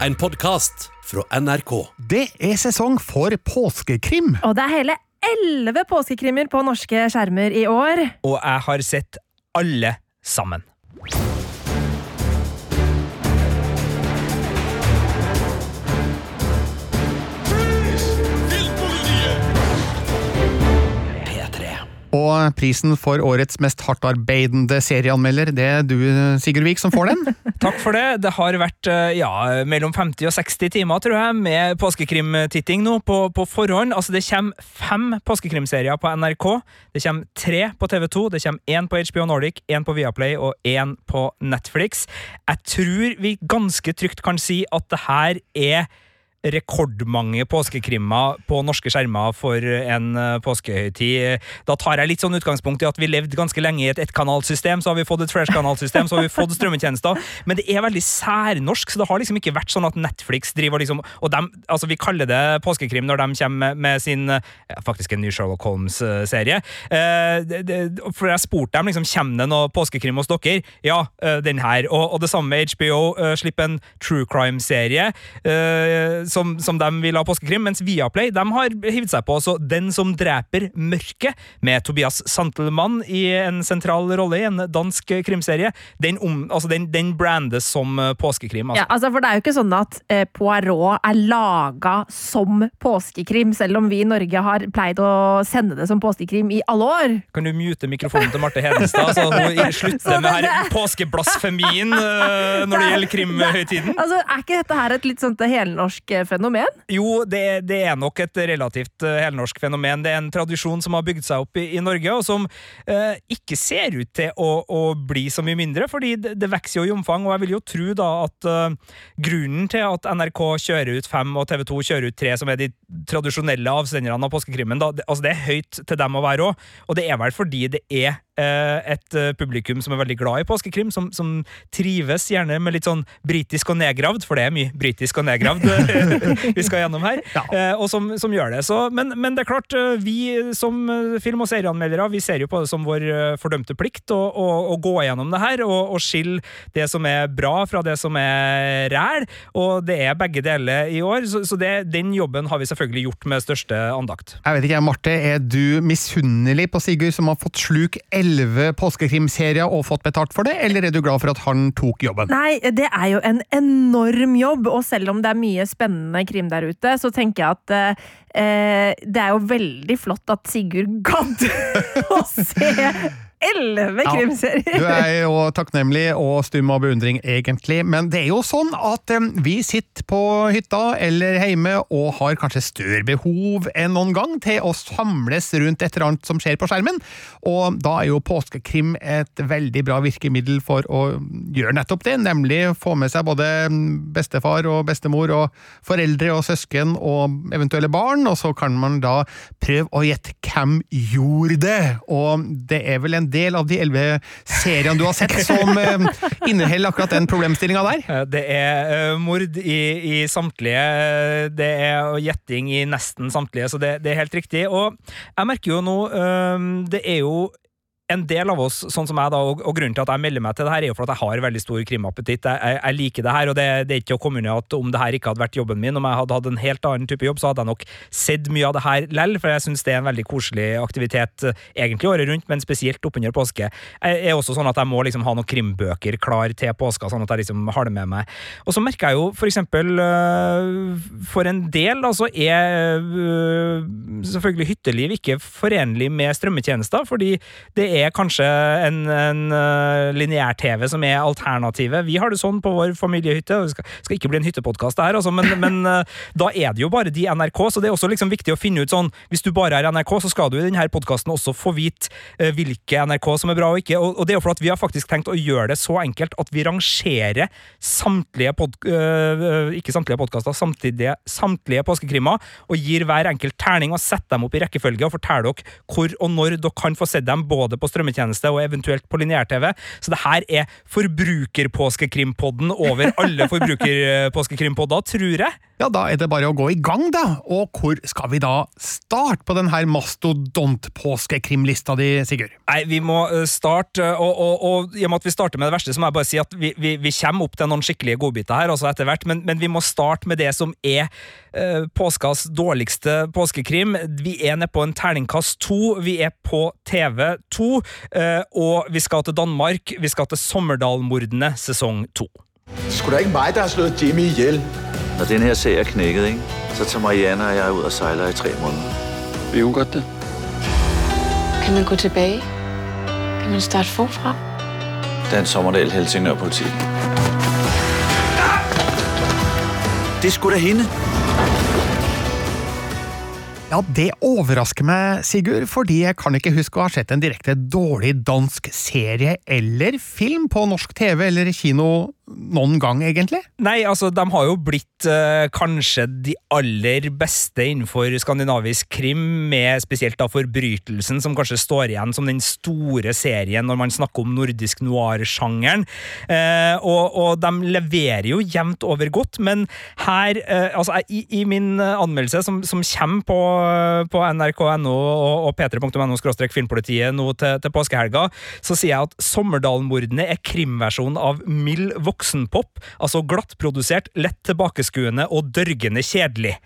en podkast fra NRK. Det er sesong for påskekrim. Og det er hele elleve påskekrimmer på norske skjermer i år. Og jeg har sett alle sammen. Og prisen for årets mest hardtarbeidende serieanmelder, det er du, Sigurd Vik, som får den. Takk for det. Det har vært eh, ja, mellom 50 og 60 timer, tror jeg, med påskekrimtitting nå på, på forhånd. Altså, det kommer fem påskekrimserier på NRK. Det kommer tre på TV2, det kommer én på HBO Nordic, én på Viaplay og én på Netflix. Jeg tror vi ganske trygt kan si at det her er rekordmange påskekrimmer på norske skjermer for en uh, påskehøytid. Da tar jeg litt sånn utgangspunkt i at vi levde ganske lenge i et ettkanalsystem, så har vi fått et fresh-kanalsystem, så har vi fått strømmetjenester, men det er veldig særnorsk, så det har liksom ikke vært sånn at Netflix driver liksom Og dem, altså vi kaller det påskekrim når de kommer med sin ja, faktisk en ny Sherlock Holmes-serie. Uh, for jeg spurte dem liksom, kommer det noe påskekrim hos dere. Ja, uh, den her. Og, og, det samme med HBO. slipper en true crime-serie som, som de vil ha påskekrim, mens Viaplay de har hivd seg på altså Den som dreper mørket, med Tobias Santelmann i en sentral rolle i en dansk krimserie. Den, om, altså den, den brandes som eh, påskekrim. Altså. Ja, altså for det er jo ikke sånn at eh, Poirot er laga som påskekrim, selv om vi i Norge har pleid å sende det som påskekrim i alle år. Kan du mute mikrofonen til Marte Hedenstad, så hun slutter med her påskeblasfemien uh, når det gjelder krimhøytiden? Altså, er ikke dette her et litt sånt helnorsk fenomen? Jo, det, det, er nok et relativt uh, helnorsk fenomen. Det er en tradisjon som har bygd seg opp i, i Norge, og som eh, ikke ser ut til å, å, bli så mye mindre, fordi det, det, vokser jo i omfang. Og jeg vil jo tro da at eh, grunnen til at NRK kjører ut fem og TV 2 kjører ut tre, som er de tradisjonelle avsenderne av påskekrimmen, da, det, altså det er høyt til dem å være òg, og det er vel fordi det er Eh, et eh, publikum som er veldig glad i påskekrim, som, som trives gjerne med litt sånn britisk og nedgravd, for det er mye britisk og nedgravd vi skal gjennom her, ja. Eh, og som, som, gjør det. Så, men, men, det er klart, vi som film- og serieanmeldere vi ser jo på det som vår fordømte plikt å, å, å gå gjennom det her og, og skille det som er bra fra det som er ræl, og det er begge deler i år, så, så det, den jobben har vi selvfølgelig gjort med største andakt. Jeg vet ikke, Marte, er du misunnelig på Sigurd som har fått sluk 11 elleve påskekrimserier og fått betalt for det, eller er du glad for at han tok jobben? Nei, det er jo en enorm jobb, og selv om det er mye spennende krim der ute, så tenker jeg at eh, det er jo veldig flott at Sigurd gadd å se elleve krimserier! Du er jo takknemlig og stum av beundring, egentlig. Men det er jo sånn at um, vi sitter på hytta eller hjemme og har kanskje større behov enn noen gang til å samles rundt et eller annet som skjer på skjermen. Og da er jo påskekrim et veldig bra virkemiddel for å gjøre nettopp det, nemlig få med seg både bestefar og bestemor og foreldre og søsken og eventuelle barn, og så kan man da prøve å gjette hvem gjorde det. Og det er vel en del av de elleve seriene du har sett som uh, inneholder akkurat den problemstillinga der? Eh, det er uh, mord i, i, samtlige. Det er gjetting i nesten samtlige, så det, det, er helt riktig. Og jeg merker jo nå Det er jo en del av oss, sånn som jeg da, og, og, grunnen til at jeg melder meg til det her, er jo for at jeg har veldig stor krimappetitt. Jeg, jeg, jeg, liker det her, og det, det er ikke å komme unna at om det her ikke hadde vært jobben min, om jeg hadde hatt en helt annen type jobb, så hadde jeg nok sett mye av det her lell, for jeg syns det er en veldig koselig aktivitet egentlig året rundt, men spesielt oppunder påske. Jeg er også sånn at jeg må liksom ha noen krimbøker klar til påska, sånn at jeg liksom har det med meg. Og så merker jeg jo for eksempel øh, for en del, så er øh, selvfølgelig hytteliv ikke forenlig med strømmetjenester, fordi det er er kanskje en, en uh, lineær-TV som er alternativet. Vi har det sånn på vår familiehytte. Det skal, skal ikke bli en hyttepodkast, her, altså, men, men uh, da er det jo bare de NRK, så det er også liksom viktig å finne ut sånn Hvis du bare er NRK, så skal du i denne podkasten også få vite uh, hvilke NRK som er bra og ikke. Og, og, det er jo for at vi har faktisk tenkt å gjøre det så enkelt at vi rangerer samtlige pod, ikke samtlige podkaster, samtidig samtlige påskekrimmer, og gir hver enkelt terning og setter dem opp i rekkefølge og forteller dere hvor og når dere kan få sett dem både på strømmetjeneste og eventuelt på lineær-TV. Så det her er forbrukerpåskekrimpodden over alle forbrukerpåskekrimpodder, tror jeg. Ja, da er det bare å gå i gang, da. Og hvor skal vi da starte på denne her mastodont-påskekrimlista di, Sigurd? Nei, vi må eh, starte, og, og, og i og med at vi starter med det verste, så må jeg bare si at vi, vi, vi kommer opp til noen skikkelige godbiter her også etter hvert, men, men vi må starte med det som er eh, påskas dårligste påskekrim. Vi er nede på en terningkast to, vi er på TV2, eh, og vi skal til Danmark. Vi skal til Sommerdal-mordene sesong to. Skulle da ikke meg der har slått Jimmy ihjel. Når den her sag er knækket, ikke? så tager Marianne og jeg ud og sejler i tre måneder. Vil hun godt det? Kan man gå tilbage? Kan man starte forfra? Dan Sommerdal, Helsingør politi. Det er sgu da hende. Ja, det overrasker meg, Sigurd, fordi jeg kan ikke huske å ha sett en direkte dårlig dansk serie eller film på norsk TV eller kino noen gang, egentlig? Nei, altså, de har jo blitt uh, kanskje de aller beste innenfor skandinavisk krim, med spesielt da Forbrytelsen, som kanskje står igjen som den store serien når man snakker om nordisk noir-sjangeren. Uh, og, og, de leverer jo jevnt over godt, men her, uh, altså, i, i, min anmeldelse, som, som kommer på, på nrk.no og, og p3.no filmpolitiet nå til, til påskehelga, så sier jeg at Sommerdal-mordene er krimversjonen av Mild voksen voksenpop, altså glattprodusert, lett tilbakeskuende og dørgende kjedelig.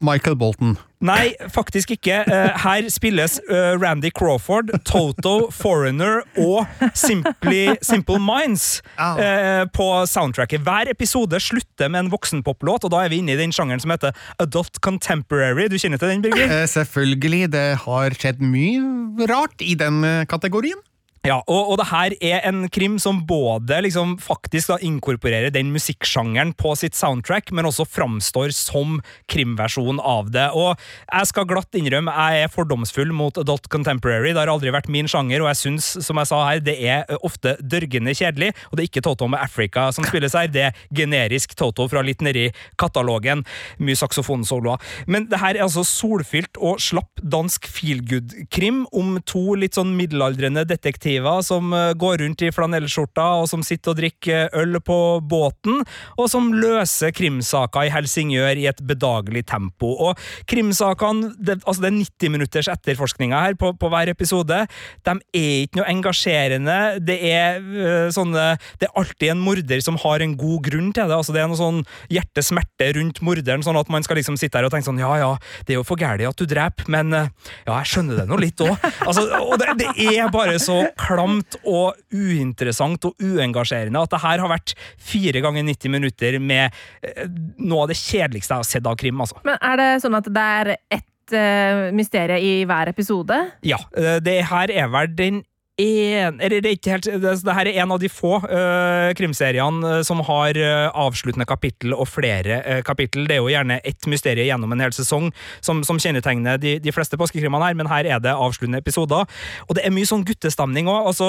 Michael Bolton. Nei, faktisk ikke. Eh, her spilles eh, Randy Crawford, Toto, Foreigner og Simply, Simple Minds eh, på soundtracket. Hver episode slutter med en voksenpoplåt, og da er vi inne i den sjangeren som heter Adult Contemporary. Du kjenner til den, Birger? Selvfølgelig. Det har skjedd mye rart i den kategorien. Ja, og, og, det her er en krim som både liksom faktisk da inkorporerer den musikksjangeren på sitt soundtrack, men også framstår som krimversjon av det. Og jeg skal glatt innrømme, jeg er fordomsfull mot adult contemporary. Det har aldri vært min sjanger, og jeg syns, som jeg sa her, det er ofte dørgende kjedelig. Og det er ikke Toto med Africa som spilles her, det er generisk Toto fra litt nedi katalogen. Mye saksofonsoloer. Men det her er altså solfylt og slapp dansk feelgood-krim om to litt sånn middelaldrende detektiver detektiver som eh, går rundt i flanellskjorta og som sitter og drikker øl på båten, og som løser krimsaker i Helsingør i et bedagelig tempo. Og krimsakene, det, altså det er 90 minutters etterforskninga her på, på, hver episode, de er ikke noe engasjerende. Det er øh, sånne Det er alltid en morder som har en god grunn til det. altså Det er noe sånn hjertesmerte rundt morderen, sånn at man skal liksom sitte her og tenke sånn ja ja, det er jo for gæli at du dreper, men ja, jeg skjønner det nå litt òg. Altså, og det, det er bare så klamt og uinteressant og uengasjerende at det her har vært fire ganger 90 minutter med eh, noe av det kjedeligste jeg har sett av krim. altså. Men Er det sånn at det er ett uh, mysterium i hver episode? Ja. Eh, det her er vel den en, eller det, er ikke helt, det, det her er en av de få uh, krimseriene uh, som har uh, avsluttende kapittel og flere uh, kapittel. Det er jo gjerne ett mysterium gjennom en hel sesong som, som kjennetegner de, de, fleste påskekrimene her, men her er det avsluttende episoder. Og det er mye sånn guttestemning òg. Altså,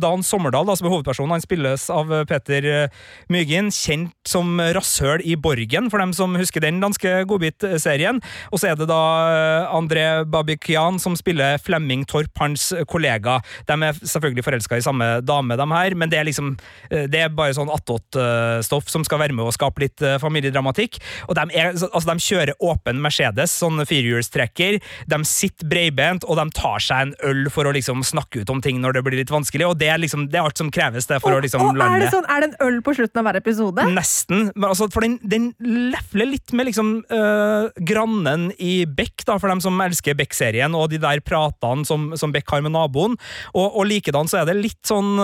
Dan Sommerdal, da, som er hovedpersonen, han spilles av Peter Mygin, kjent som rasshøl i Borgen, for dem som husker den danske godbit-serien. Og så er det da André Babikian som spiller Flemming Torp, hans kollega kollega. De er selvfølgelig forelska i samme dame, de her, men det er liksom eh, det er bare sånn attåtstoff som skal være med å skape litt eh, familiedramatikk. Og de, er, altså, de kjører åpen Mercedes, sånn firehjulstrekker. De sitter breibent, og de tar seg en øl for å liksom snakke ut om ting når det blir litt vanskelig, og det er, liksom, det er alt som kreves det for og, å liksom og lande. Er det, sånn, er det en øl på slutten av hver episode? Nesten. Men altså, for den, den lefler litt med liksom øh, grannen i Beck, da, for dem som elsker Beck-serien, og de der pratene som, som Beck har med naboen naboen. Og, og likedan så er det litt sånn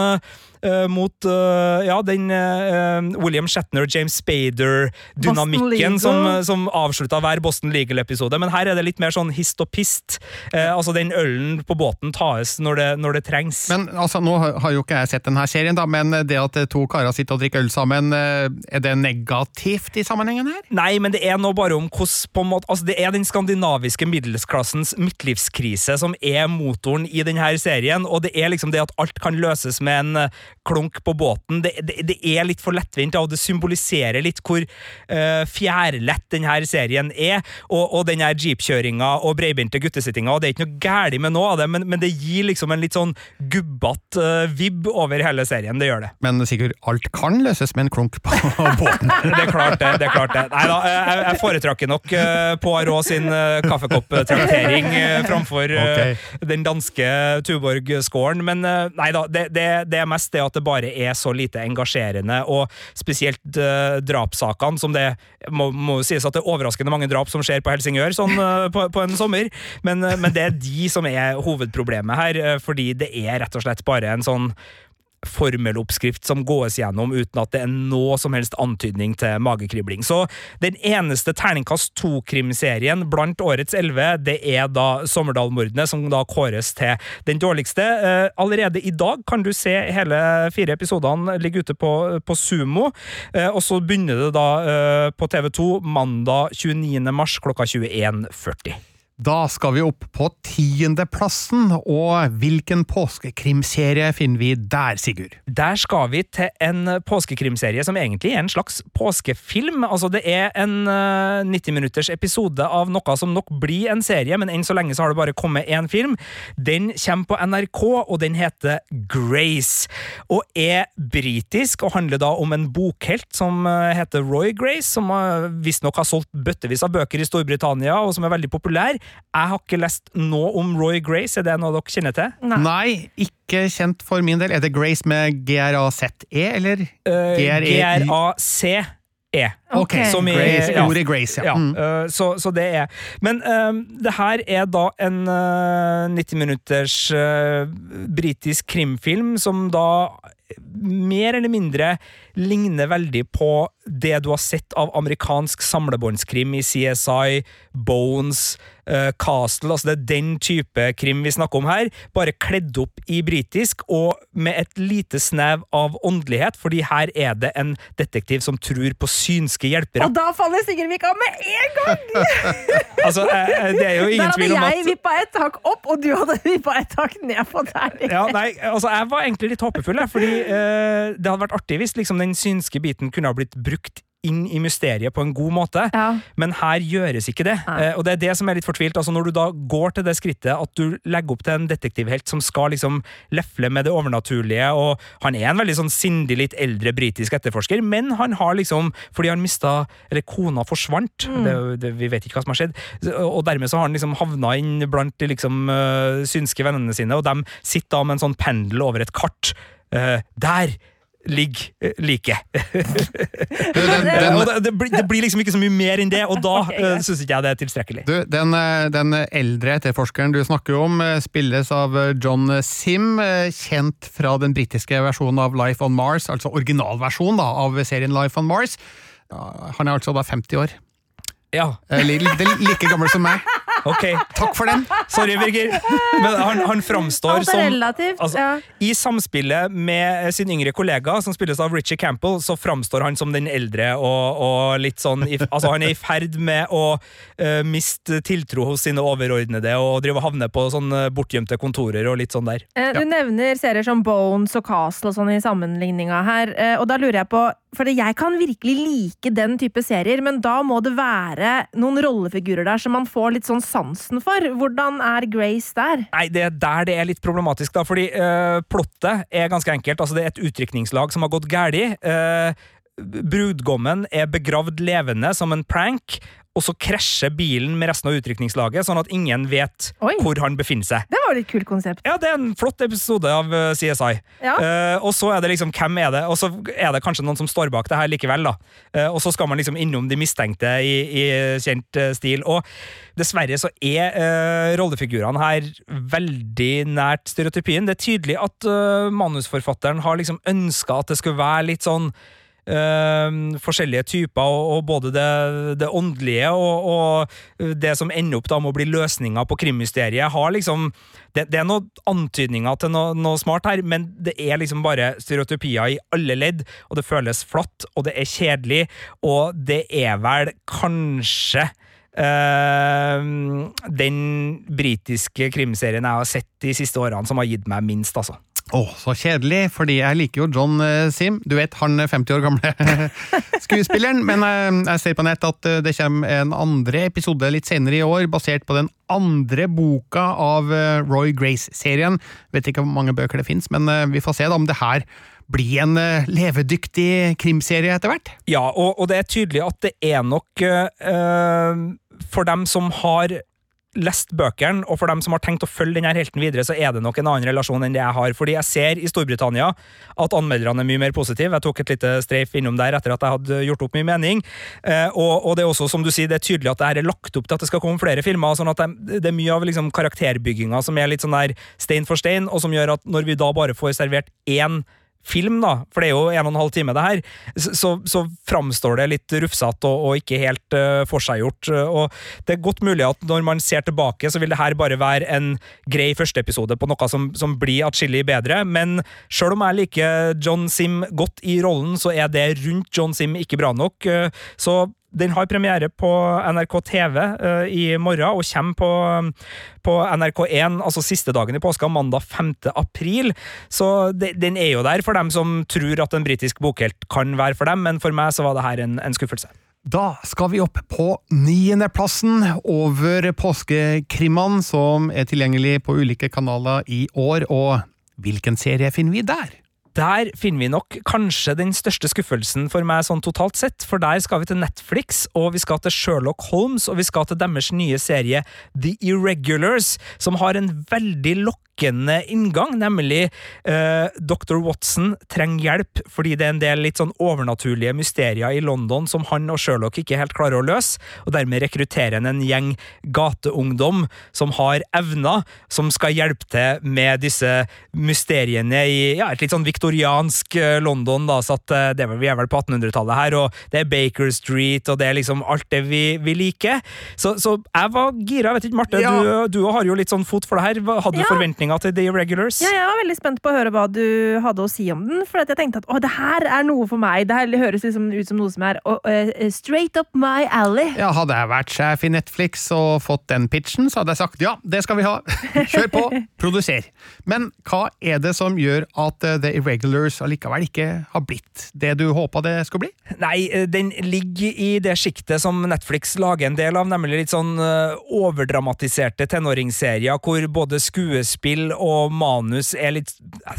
uh, mot uh, ja, den uh, William Shatner, James Spader-dynamikken som, som avslutta hver Boston Legal-episode. Men her er det litt mer sånn hist og pist. altså Den ølen på båten tas når det, når det trengs. Men altså, Nå har jo ikke jeg sett denne serien, da, men det at to karer sitter og drikker øl sammen, er det negativt i sammenhengen her? Nei, men det er nå bare om hvordan måte, altså Det er den skandinaviske middelsklassens midtlivskrise som er motoren i denne serien, og det er liksom det at alt kan løses med en klunk på båten. Det, det, det er litt for lettvint, og det symboliserer litt hvor uh, fjærlett denne serien er. Og, og denne jeepkjøringa og breibeinte guttesittinga, og det er ikke noe galt med noe av det, men, men det gir liksom en litt sånn gubbete uh, vibb over hele serien. Det gjør det. Men Sigurd, alt kan løses med en klunk på båten. Det er klart det. det er klart det. Nei da, jeg, jeg foretrakk nok uh, Poirot sin uh, kaffekopptraktering uh, framfor uh, Ok. den danske Tuborg-scoren, men nei da, det, det, det er mest det at det bare er så lite engasjerende, og spesielt uh, drapssakene, som det må, må sies at det er overraskende mange drap som skjer på Helsingør sånn uh, på, på en sommer, men, uh, men det er de som er hovedproblemet her, fordi det er rett og slett bare en sånn formeloppskrift som gås gjennom uten at det er noe som helst antydning til magekribling. Så den eneste terningkast to-krimserien blant årets elleve, det er da Sommerdal-mordene, som da kåres til den dårligste. Eh, allerede i dag kan du se hele fire episodene ligge ute på, på Sumo, eh, og så begynner det da eh, på TV2 mandag 29. mars klokka 21.40. Da skal vi opp på tiendeplassen, og hvilken påskekrimserie finner vi der, Sigurd? Der skal vi til en påskekrimserie som egentlig er en slags påskefilm. Altså Det er en eh, 90 minutters episode av noe som nok blir en serie, men enn så lenge så har det bare kommet én film. Den kommer på NRK, og den heter Grace. Og er britisk og handler da om en bokhelt som eh, heter Roy Grace, som uh, visstnok har solgt bøttevis av bøker i Storbritannia, og som er veldig populær. Jeg har ikke lest noe om Roy Grace, er det noe dere kjenner til? Nei. Nei, ikke kjent for min del. Er det Grace med G-R-A-Z-E, eller? Uh, G-R-E-I. G-R-A-C-E. Ok, Som i- Grace, ja. ordet Grace, ja. Ja, Mm. øh, så, så det er Men øh, det her er da en uh, 90 minutters uh, britisk krimfilm som da mer eller mindre ligner veldig på det du har sett av amerikansk samlebåndskrim i CSI, Bones, øh, Castle. Altså det er den type krim vi snakker om her, bare kledd opp i britisk og med et lite snev av åndelighet, fordi her er det en detektiv som tror på synske hjelpere. Og da faller Sigurd Vika av med en gang! Altså, uh, det er jo ingen tvil om at Der hadde jeg vippa et tak opp, og du hadde vippa et tak ned på der. ja, nei, altså Jeg var egentlig litt håpefull, jeg, fordi uh, det hadde vært artig hvis liksom, den synske biten kunne ha blitt brukt inn i mysteriet på en god måte. Ja. Men her gjøres ikke det. Nei. Eh, og det er det som er litt fortvilt. Altså Når du da går til det skrittet at du legger opp til en detektivhelt som skal liksom lefle med det overnaturlige, og han er en veldig sånn sindig, litt eldre britisk etterforsker, men han har liksom Fordi han mista Eller kona forsvant, Mm. det, det, vi vet ikke hva som har skjedd, og dermed så har han liksom havna inn blant de liksom øh, synske vennene sine, og de sitter da med en sånn pendel over et kart. Uh, der ligger like. Den, Eh, den, det, det, blir, det blir liksom ikke så mye mer enn det, og da Ok, okay, yeah. syns ikke jeg det er tilstrekkelig. du, den, eh, den eldre etterforskeren du snakker om, eh, spilles av eh, John Sim, eh, kjent fra den britiske versjonen av Life on Mars, altså originalversjonen da, av serien Life on Mars. Han er altså da 50 år. Ja, Eh, li- li- Like gammel som meg. ok. Takk for den! Sorry, Birger. Men han, han framstår som relativt. Altså, ja. I samspillet med sin yngre kollega, som spilles av Richie Campbell, så framstår han som den eldre og, og litt sånn Altså, han er i ferd med å uh, miste tiltro hos sine overordnede og drive og havne på sånne bortgjemte kontorer og litt sånn der. Eh, Du nevner serier som Bones og Castle og sånn i sammenligninga her, uh, og da lurer jeg på For jeg kan virkelig like den type serier, men da må det være noen rollefigurer der som man får litt sånn sansen for. Hvordan er Grace der? Nei, det er der det er litt problematisk, da, fordi øh, plottet er ganske enkelt. Altså, det er et utrykningslag som har gått galt. Uh, brudgommen er begravd levende som en prank, og så krasjer bilen med resten av utrykningslaget, sånn at ingen vet Oi. hvor han befinner seg. Det var et kult konsept. Ja, det er en flott episode av eh, CSI. Ja. Uh, og så er det liksom, hvem er det? Og så er det kanskje noen som står bak det her likevel, da. Uh, og så skal man liksom innom de mistenkte i, i kjent uh, stil. Og dessverre så er rollefigurene her veldig nært stereotypien. Det er tydelig at manusforfatteren har liksom ønska at det skulle være litt sånn eh, forskjellige typer, og, og både det, det åndelige og, og det som ender opp da med å bli løsninga på krimmysteriet, har liksom det, det er noen antydninger til noe, noe smart her, men det er liksom bare stereotypier i alle ledd, og det føles flatt, og det er kjedelig, og det er vel kanskje uh, den britiske krimserien jeg har sett de siste årene som har gitt meg minst, altså. Åh, så kjedelig, fordi jeg liker jo John eh, Sim. Du vet, han 50 år gamle skuespilleren. Men eh, jeg ser på nett at eh, det kommer en andre episode litt senere i år, basert på den andre boka av Roy Grace-serien. Vet ikke hvor mange bøker det fins, men vi får se da om det her blir en levedyktig krimserie etter hvert. Ja, og, og det er tydelig at det er nok øh, For dem som har lest bøkene, og for dem som har tenkt å følge denne helten videre, så er det nok en annen relasjon enn det jeg har. Fordi jeg ser i Storbritannia at anmelderne er mye mer positive. Jeg tok et lite streif innom der etter at jeg hadde gjort opp min mening. Eh, og, og det er også, som du sier, det er tydelig at det er lagt opp til at det skal komme flere filmer. sånn at det, det er mye av liksom, karakterbygginga som er litt sånn der stein for stein, og som gjør at når vi da bare får servert én film, da, for det er jo en og en halv time, det her, så, så framstår det litt rufsete og, og ikke helt uh, forseggjort. Og det er godt mulig at når man ser tilbake, så vil det her bare være en grei førsteepisode på noe som, som blir atskillig bedre, men sjøl om jeg liker John Sim godt i rollen, så er det rundt John Sim ikke bra nok. Uh, så den har premiere på NRK TV uh, i morgen, og kommer på, på NRK1 altså siste dagen i påska, mandag 5. april. Så de, den er jo der for dem som tror at en britisk bokhelt kan være for dem, men for meg så var det her en, en skuffelse. Da skal vi opp på niendeplassen over påskekrimmene som er tilgjengelig på ulike kanaler i år, og hvilken serie finner vi der? Der finner vi nok kanskje den største skuffelsen for meg sånn totalt sett, for der skal vi til Netflix, og vi skal til Sherlock Holmes, og vi skal til deres nye serie The Irregulars, som har en veldig lokkende inngang, nemlig uh, Dr. Watson trenger hjelp fordi det er en del litt sånn overnaturlige mysterier i London som han og Sherlock ikke helt klarer å løse, og dermed rekrutterer han en gjeng gateungdom som har evner, som skal hjelpe til med disse mysteriene i ja, et litt sånn viktoriansk uh, London, da, så at uh, det vi er vel på 1800-tallet her, og det er Baker Street, og det er liksom alt det vi, vi liker. Så, så jeg var gira, vet ikke, Marte, Ja. du, du har jo litt sånn fot for det her. Hadde du Ja. forventninger til The Irregulars? Ja, jeg var veldig spent på å høre hva du hadde å si om den. For at jeg tenkte at å, det her er noe for meg. Det her høres liksom ut som noe som er eh, straight up my alley. Ja, Hadde jeg vært sjef i Netflix og fått den pitchen, så hadde jeg sagt ja, det skal vi ha. Kjør på, produser. Men hva er det som gjør at eh, The Irregulars allikevel ikke har blitt det du håpa det skulle bli? Nei, den ligger i det sjiktet som Netflix lager en del av, nemlig litt sånn overdramatiserte tenåringsserier hvor både skuespill og manus er litt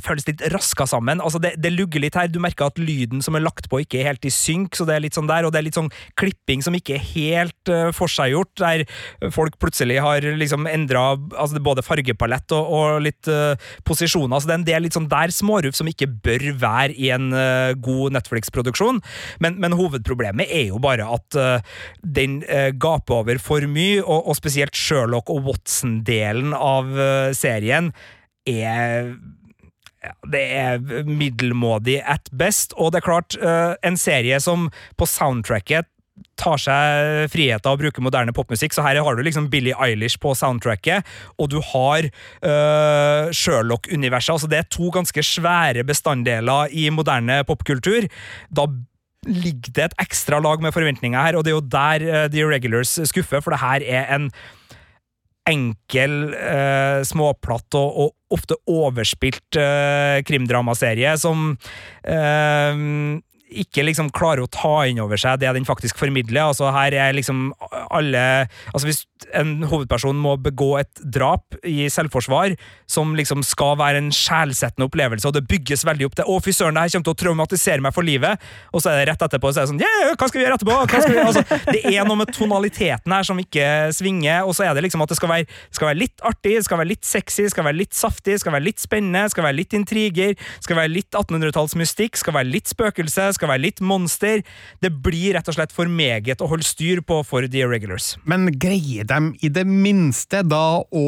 føles litt raska sammen. Altså, det, det lugger litt her. Du merker at lyden som er lagt på, ikke er helt i synk, så det er litt sånn der, og det er litt sånn klipping som ikke er helt uh, forseggjort, der folk plutselig har liksom endra altså, både fargepalett og, og litt uh, posisjoner, så det er en del litt sånn der småruff som ikke bør være i en uh, god Netflix-produksjon. Men, men hovedproblemet er jo bare at uh, den gaper over for mye, og, og spesielt Sherlock og Watson-delen av eh, serien er det er middelmådig at best, og det er klart, eh, en serie som på soundtracket tar seg friheten av å bruke moderne popmusikk, så her har du liksom Billie Eilish på soundtracket, og du har uh, Sherlock-universet. Altså det er to ganske svære bestanddeler i moderne popkultur. Da ligger det et ekstra lag med forventninger her, og det er jo der uh, The Irregulars skuffer, for det her er en enkel, eh, småplatt og, og ofte overspilt eh, krimdramaserie som eh, ikke liksom klarer å ta inn over seg det den faktisk formidler. Altså her er liksom alle Altså Hvis en hovedperson må begå et drap i selvforsvar, som liksom skal være en sjelsettende opplevelse, og det bygges veldig opp til 'Å, fy søren, det her kommer til å traumatisere meg for livet', og så er det rett etterpå så er det sånn 'Yeah, hva skal vi gjøre etterpå?' Skal vi? Altså, det er noe med tonaliteten her som ikke svinger, og så er det liksom at det skal være, skal være litt artig, det skal være litt sexy, det skal være litt saftig, det skal være litt spennende, det skal være litt intriger, det skal være litt 1800-tallsmystikk, det skal være litt spøkelse, det skal være litt monster. Det blir rett og slett for meget å holde styr på for The Irregulars. Men greier de i det minste da å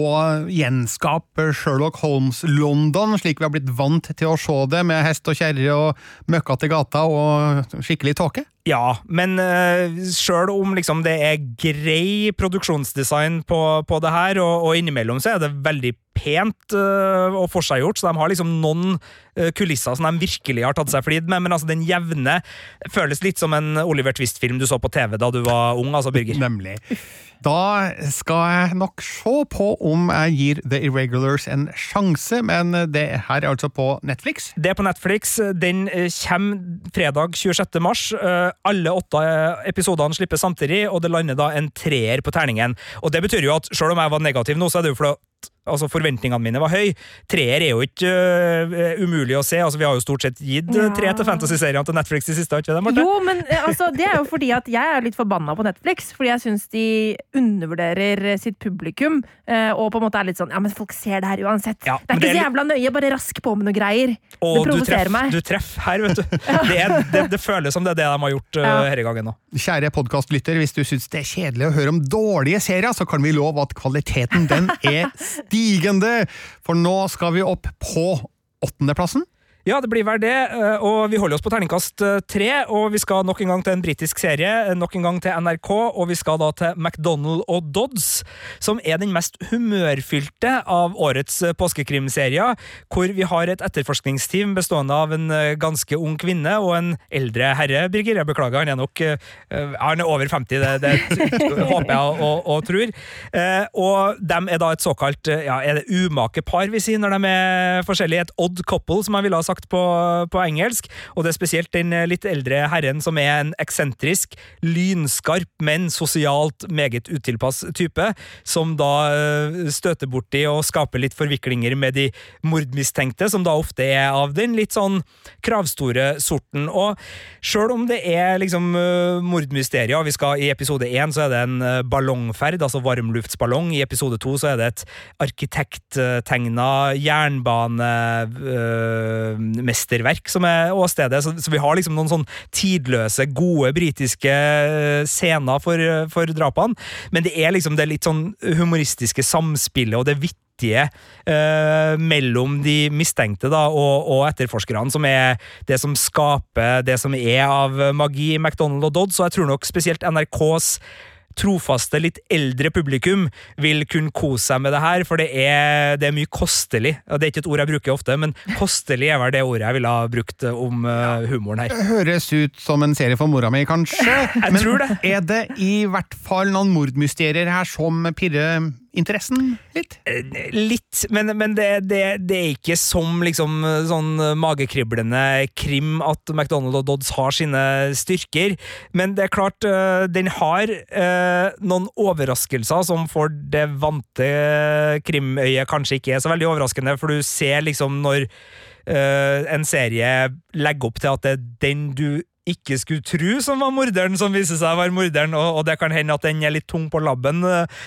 gjenskape Sherlock Holmes-London, slik vi har blitt vant til å se det, med hest og kjerre og møkkete gater og skikkelig tåke? Ja, men uh, sjøl om liksom det er grei produksjonsdesign på, på det her, og, og, innimellom så er det veldig pent uh, og forseggjort, så de har liksom noen uh, kulisser som de virkelig har tatt seg flid med, men altså den jevne føles litt som en Oliver Twist-film du så på TV da du var ung, altså, Birger. Nemlig. Da skal jeg nok se på om jeg gir The Irregulars en sjanse, men det her er altså på Netflix? Det er på Netflix. Den kommer fredag 26. mars. Alle åtte episodene slippes samtidig, og det lander da en treer på terningen. Og det betyr jo at selv om jeg var negativ nå, så er det jo fordi altså forventningene mine var høye. Treer er jo ikke uh, umulig å se. altså Vi har jo stort sett gitt ja. tre til fantasy-seriene til Netflix i siste. ikke det, Marte? Jo, men altså, det er jo fordi at jeg er litt forbanna på Netflix. Fordi jeg syns de undervurderer sitt publikum. Uh, og på en måte er litt sånn Ja, men folk ser det her uansett. Ja, det er ikke det er så jævla nøye, bare rask på med noe greier. Og det provoserer meg. Du treffer her, vet du. det, er, det, det, føles som det er det de har gjort uh, ja. denne gangen òg. Kjære podkastlytter, hvis du syns det er kjedelig å høre om dårlige serier, så kan vi love at kvaliteten den er stigende, for nå skal vi opp på åttendeplassen. Ja, det blir vel det. Eh, og vi holder oss på terningkast eh, tre. Og vi skal nok en gang til en britisk serie, eh, nok en gang til NRK, og vi skal da til McDonald og Dodds, som er den mest humørfylte av årets påskekrimserier, hvor vi har et etterforskningsteam bestående av en ganske ung kvinne og en eldre herre, Birger. Jeg beklager, han er nok Han er over 50, det, det håper jeg og, og, tror. Og de er da et såkalt ja, er det umake par vi sier når de er forskjellige? Et odd couple, som jeg ville ha sagt sagt på, på, engelsk. Og det er spesielt den litt eldre herren som er en eksentrisk, lynskarp, men sosialt meget utilpass type, som da uh, støter borti og skaper litt forviklinger med de mordmistenkte, som da ofte er av den litt sånn kravstore sorten. Og sjøl om det er liksom uh, mordmysterier, vi skal i episode én så er det en ballongferd, altså varmluftsballong, i episode to så er det et arkitekttegna jernbane mesterverk som er åstedet. Så, så, vi har liksom noen sånn tidløse, gode britiske eh, scener for, for drapene. Men det er liksom det litt sånn humoristiske samspillet og det vittige eh, mellom de mistenkte da, og, og, etterforskerne, som er det som skaper det som er av magi i McDonald og Dodd. Så jeg tror nok spesielt NRKs trofaste, litt eldre publikum vil kunne kose seg med det her, for det er, det er mye kostelig. Det er ikke et ord jeg bruker ofte, men kostelig er vel det ordet jeg ville ha brukt om uh, humoren her. Høres ut som en serie for mora mi, kanskje? jeg tror det. er det i hvert fall noen mordmysterier her som pirrer interessen litt? Eh, litt, men, men det, det, det, er ikke som liksom sånn magekriblende krim at McDonald og Dodds har sine styrker. Men det er klart, eh, den har eh, noen overraskelser som for det vante krimøyet kanskje ikke er så veldig overraskende, for du ser liksom når en serie legger opp til at det er den du ikke skulle tro som var morderen, som viser seg å være morderen, og, og, det kan hende at den er litt tung på labben,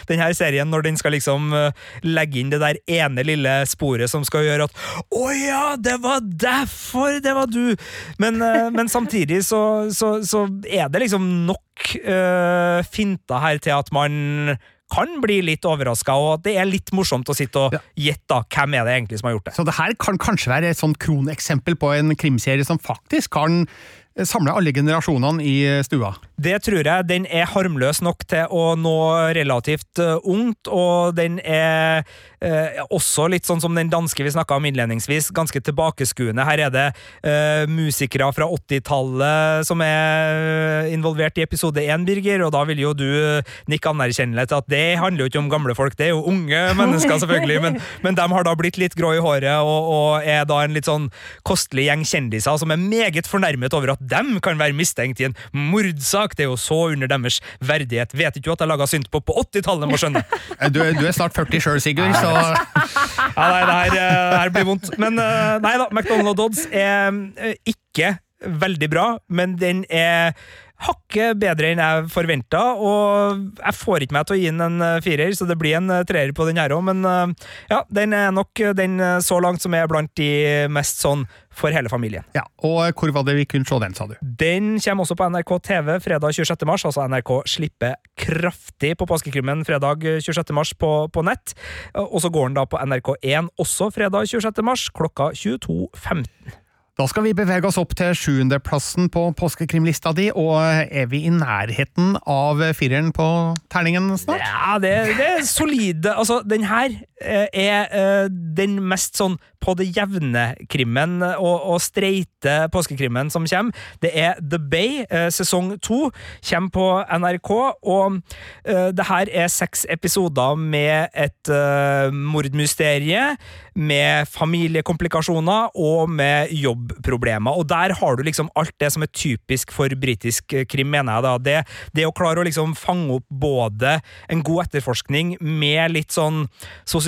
den her serien, når den skal liksom eh, legge inn det der ene lille sporet som skal gjøre at 'Å ja, det var derfor det var du!' Men, eh, men samtidig så, så, så, er det liksom nok uh, finter her til at man kan bli litt overraska, og det er litt morsomt å sitte og gjette hvem er det egentlig som har gjort det. Så det her kan kanskje være et sånt kroneksempel på en krimserie som faktisk kan samle alle generasjonene i stua? Det tror jeg. Den er harmløs nok til å nå relativt uh, ungt, og den er uh, også litt sånn som den danske vi snakka om innledningsvis, ganske tilbakeskuende. Her er det eh, musikere fra 80-tallet som er involvert i episode én, Birger, og da vil jo du nikke anerkjennende til at det handler jo ikke om gamle folk, det er jo unge mennesker, selvfølgelig, men, men de har da blitt litt grå i håret og, og er da en litt sånn kostelig gjeng kjendiser som er meget fornærmet over at dem kan være mistenkt i en mordsak. Det er jo så under deres verdighet. Vet ikke du at jeg laga syntpop på 80-tallet, må skjønne. Du, du, er snart 40 sjøl, Sigurd, så Ja, nei, det her, eh, det her, blir vondt. Men eh, nei da, McDonald's Dodds er eh, ikke veldig bra, men den er hakket bedre enn jeg forventa, og jeg får ikke meg til å gi den en eh, firer, så det blir en eh, treer på den her òg, men eh, ja, den er nok den så langt som er blant de mest sånn for hele familien. Ja, Og hvor var det vi kunne se den, sa du? Den kommer også på NRK TV fredag 26. mars, altså NRK slipper kraftig på påskekrimmen fredag 26. mars på, på nett, og så går den da på NRK1 også fredag 26. mars klokka 22.15. Da skal vi bevege oss opp til sjuendeplassen på påskekrimlista di, og er vi i nærheten av fireren på terningen snart? Ja, det, det er solide. Altså, den her eh, er eh, den mest sånn på det jevne krimmen og, og streite påskekrimmen som kommer. Det er The Bay, eh, sesong to, kommer på NRK, og eh, det her er seks episoder med et uh, mordmysterie, med familiekomplikasjoner og med jobbproblemer. Og der har du liksom alt det som er typisk for britisk krim, mener jeg da. Det, det å klare å liksom fange opp både en god etterforskning med litt sånn